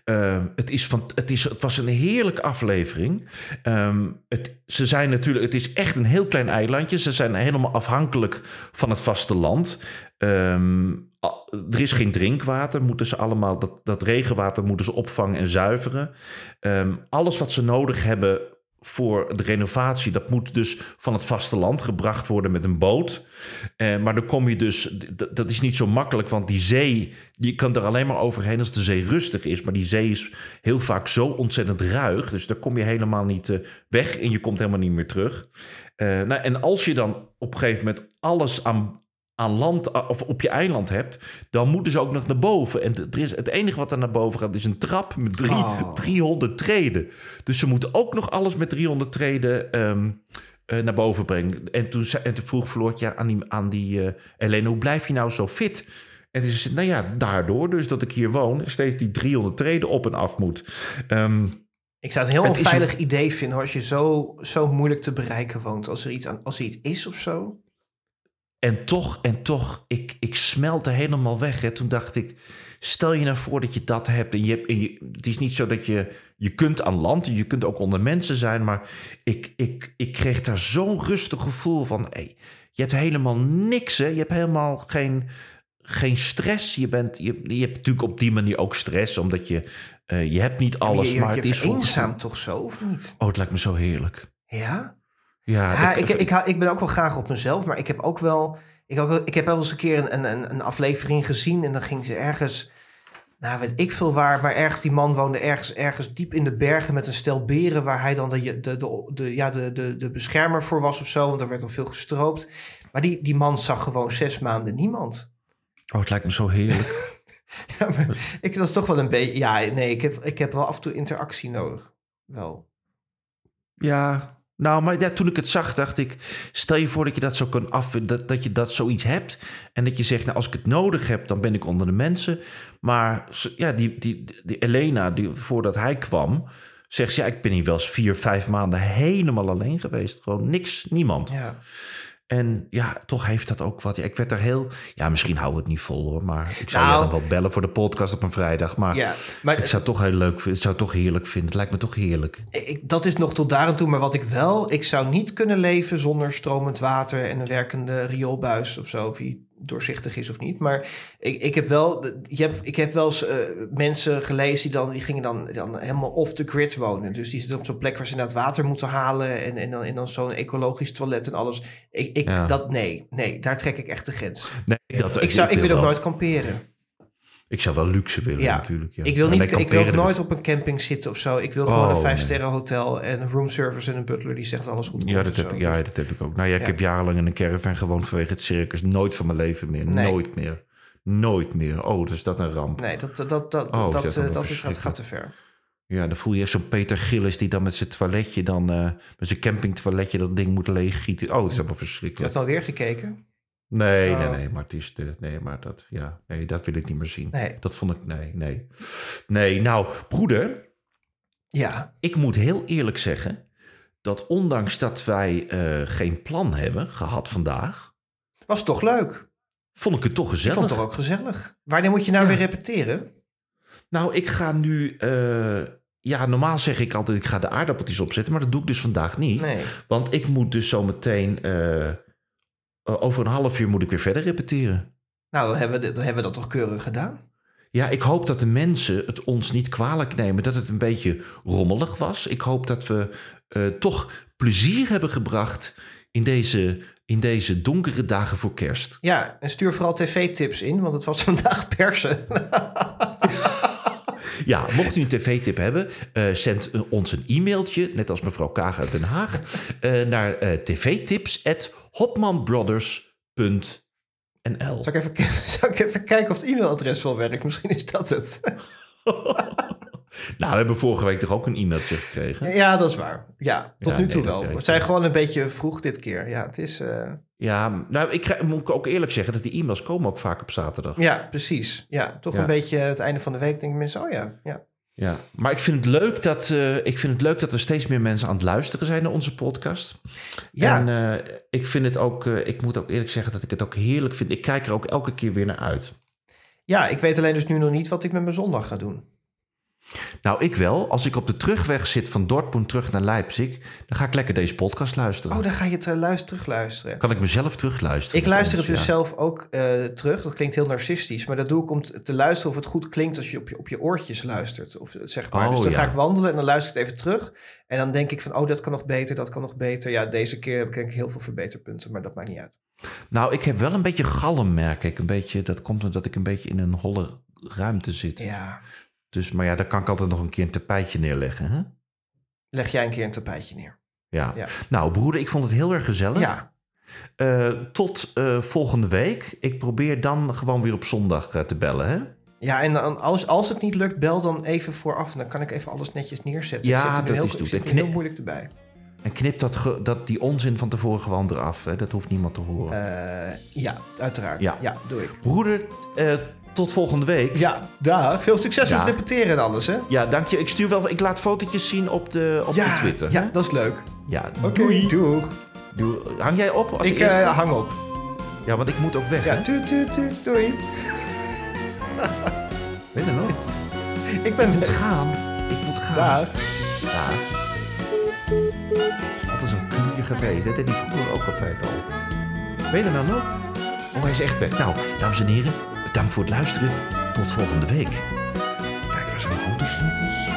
Ehm, het, is van, het, is, het was een heerlijke aflevering. Ehm, het, ze zijn natuurlijk, het is echt een heel klein eilandje. Ze zijn helemaal afhankelijk van het vasteland. A- er is geen drinkwater. Moeten ze allemaal, dat, dat regenwater moeten ze opvangen en zuiveren. Alles wat ze nodig hebben voor de renovatie, dat moet dus van het vasteland gebracht worden met een boot. Eh, maar dan kom je dus, dat is niet zo makkelijk, want die zee, je kan er alleen maar overheen als de zee rustig is. Maar die zee is heel vaak zo ontzettend ruig, dus daar kom je helemaal niet eh, weg en je komt helemaal niet meer terug. Eh, nou, en als je dan op een gegeven moment alles aan, aan land a- of op je eiland hebt, dan moeten ze ook nog naar boven. En er is, het enige wat er naar boven gaat is een trap met drie, Oh. 300 treden. Dus ze moeten ook nog alles met 300 treden ehm, eh, naar boven brengen. En toen, en toen vroeg Floortje aan die, aan die eh Helene, hoe blijf je nou zo fit? En zei ze, nou ja, daardoor dus dat ik hier woon, steeds die 300 treden op en af moet. Ehm, Ik zou het een heel is onveilig idee vinden hoor, als je zo, zo moeilijk te bereiken woont. Als er iets, aan, als er iets is of zo. En toch, en toch, ik, ik smelte helemaal weg. Hè. Toen dacht ik, stel je nou voor dat je dat hebt. En je, hebt- en je, het is niet zo dat je, je kunt aan land, je kunt ook onder mensen zijn. Maar ik, ik, ik kreeg daar zo'n rustig gevoel van, hey, je hebt helemaal niks. Hè. Je hebt helemaal geen, geen stress. Je, bent, je, je hebt natuurlijk op die manier ook stress, omdat je, eh, je hebt niet alles. je, maar je het is vereenzaam toch zo, of niet? Oh, het lijkt me zo heerlijk. Ja? Ja, Ja, ik- ik, ik, ben ook wel graag op mezelf, maar ik heb ook wel... Ik, ook, ik heb wel eens een keer een, een, een aflevering gezien en dan ging ze ergens... Nou, weet ik veel waar, maar ergens die man woonde ergens, ergens diep in de bergen met een stel beren... waar hij dan de, de, de, de, ja, de, de, de beschermer voor was of zo, want er werd al veel gestroopt. Maar die, die man zag gewoon zes maanden niemand. oh, het lijkt me zo heerlijk. [LAUGHS] Ja, maar ik, dat is toch wel een beetje... Ja, nee, ik heb, ik heb wel af en toe interactie nodig. Wel. Ja, Nou, maar ja, toen ik het zag, dacht ik... stel je voor dat je dat zo kan af... dat, dat je dat zoiets hebt... en dat je zegt, nou, als ik het nodig heb... dan ben ik onder de mensen. Maar ja, die, die, die Elena, die, voordat hij kwam... zegt ze, ja, ik ben hier wel eens vier, vijf maanden... helemaal alleen geweest. Gewoon niks, niemand. Ja. En ja, toch heeft dat ook wat. Ja, ik werd daar heel... Ja, misschien houden we het niet vol hoor. Maar ik zou Nou. jou dan wel bellen voor de podcast op een vrijdag. Maar ja, maar ik zou het toch heel leuk vinden. Het zou het toch heerlijk vinden. Het lijkt me toch heerlijk. ik, dat is nog tot daar en toe. Maar wat ik wel... Ik zou niet kunnen leven zonder stromend water... en een werkende rioolbuis of zo. Of doorzichtig is of niet. Maar ik, ik heb wel... Je hebt, ik heb wel eens eh, mensen gelezen... Die, dan, die gingen dan, dan helemaal off the grid wonen. Dus die zitten op zo'n plek waar ze inderdaad water moeten halen... en, en dan, en dan zo'n ecologisch toilet en alles. Ik, ik, Ja. dat, nee, nee, daar trek ik echt de grens. Nee, dat, Ik, zou, ik, wil ook nooit kamperen. Ik zou wel luxe willen Ja. natuurlijk. Ja. Ik wil, niet, ik wil nooit op een camping zitten of zo. Ik wil gewoon Oh, een nee. vijf sterren hotel en roomservice en een butler die zegt alles goed. Ja, dat heb, zo. ik, ja, dat heb ik ook. Nou ja, ik Ja. heb jarenlang in een caravan gewoond vanwege het circus. Nooit van mijn leven meer. Nee. Nooit meer. Nooit meer. Oh, dus dat een ramp. Nee, dat, dat, dat, dat, Oh, dat, dat is eh, dat, is, dat gaat te ver. Ja, dan voel je zo'n Peter Gillis die dan met zijn toiletje dan... eh, met zijn campingtoiletje dat ding moet leeggieten. Oh, dat is helemaal Je verschrikkelijk. hebt alweer gekeken? Nee, Oh. nee, nee, maar het is de, nee, maar dat, ja, nee, dat wil ik niet meer zien. Nee. Dat vond ik, nee, nee. Nee, nou, broeder, Ja. ik moet heel eerlijk zeggen dat ondanks dat wij eh, geen plan hebben gehad vandaag, Was toch leuk? vond ik het toch Ik gezellig. vond het toch ook gezellig. Wanneer moet je nou Ja. weer repeteren? Nou, ik ga nu, eh, ja, normaal zeg ik altijd ik ga de aardappeltjes opzetten, maar dat doe ik dus vandaag niet. Nee. Want ik moet dus zometeen, eh over een half uur moet ik weer verder repeteren. Nou, dan hebben, we, dan hebben we dat toch keurig gedaan? Ja, ik hoop dat de mensen het ons niet kwalijk nemen dat het een beetje rommelig was. Ik hoop dat we eh, toch plezier hebben gebracht in deze, in deze donkere dagen voor kerst. Ja, en stuur vooral tv-tips in, want het was [LAUGHS] vandaag persen. Ja, mocht u een tv-tip hebben, eh, zend ons een e-mailtje, net als mevrouw Kaag uit Den Haag, eh, naar eh tvtips.hopmanbrothers.nl. Zal ik, even, [LAUGHS] zal ik even kijken of het e-mailadres wel werkt? Misschien is dat het. [LAUGHS] Nou, we hebben vorige week toch ook een e-mailtje gekregen? Ja, dat is waar. Ja, tot Ja, nu nee, toe wel. We zijn wel. gewoon een beetje vroeg dit keer. Ja, het is... eh, Ja, nou, ik krijg, moet ik ook eerlijk zeggen dat die e-mails komen ook vaak op zaterdag. Ja, precies. Ja, toch Ja. een beetje het einde van de week denken mensen, oh ja, ja. Ja, maar ik vind het leuk dat, eh, ik vind het leuk dat er steeds meer mensen aan het luisteren zijn naar onze podcast. Ja. En eh, ik vind het ook, ik moet ook eerlijk zeggen dat ik het ook heerlijk vind. Ik kijk er ook elke keer weer naar uit. Ja, ik weet alleen dus nu nog niet wat ik met mijn zondag ga doen. Nou, ik wel. Als ik op de terugweg zit van Dortmund terug naar Leipzig, dan ga ik lekker deze podcast luisteren. Oh, dan ga je het uh, luister, terugluisteren. Kan ik mezelf terugluisteren? Ik luister ons, het dus ja. zelf ook eh, terug. Dat klinkt heel narcistisch, maar dat doe ik om te luisteren of het goed klinkt als je op je, op je oortjes luistert. Of, zeg maar. Oh, dus dan ja. ga ik wandelen en dan luister ik het even terug. En dan denk ik van, oh, dat kan nog beter, dat kan nog beter. Ja, deze keer heb ik denk ik heel veel verbeterpunten, maar dat maakt niet uit. Nou, ik heb wel een beetje galm, merk ik. Een beetje, dat komt omdat ik een beetje in een holle ruimte zit. Ja, Dus, maar ja, daar kan ik altijd nog een keer een tapijtje neerleggen. Hè? leg jij een keer een tapijtje neer. Ja. Ja. Nou, broeder, ik vond het heel erg gezellig. Ja, Eh, tot eh, volgende week. Ik probeer dan gewoon weer op zondag eh, te bellen, hè? Ja, en dan, als, als het niet lukt, bel dan even vooraf. En dan kan ik even alles netjes neerzetten. Ja, ik dat heel, is ik goed. En er heel knip- moeilijk erbij. En knip dat, dat, die onzin van tevoren gewoon eraf. Hè? Dat hoeft niemand te horen. Ja, uiteraard. Ja. Ja, doe ik. Broeder, eh, tot volgende week. Ja, dag. Veel succes met Dag. repeteren en alles, hè? Ja, dank je. Ik stuur wel, ik laat fotootjes zien op de, op ja, de Twitter. Ja, dat is leuk. ja Oké, doei. doeg. Doe- Hang jij op als Ik eerste? eh, hang op. Ja, want ik moet ook weg. Ja, tuut, tuut, tuut, doei. [LAUGHS] Weet je nog? Ik ben Ik moet gaan. Ik moet gaan. Dag. Ja. Het is altijd zo'n geweest. Dat deed hij vroeger ook altijd al. Weet je nou nog? Oh, hij is echt weg. Nou, dames en heren, bedankt voor het luisteren. Tot volgende week. Kijk, waar zijn mijn autosleutels?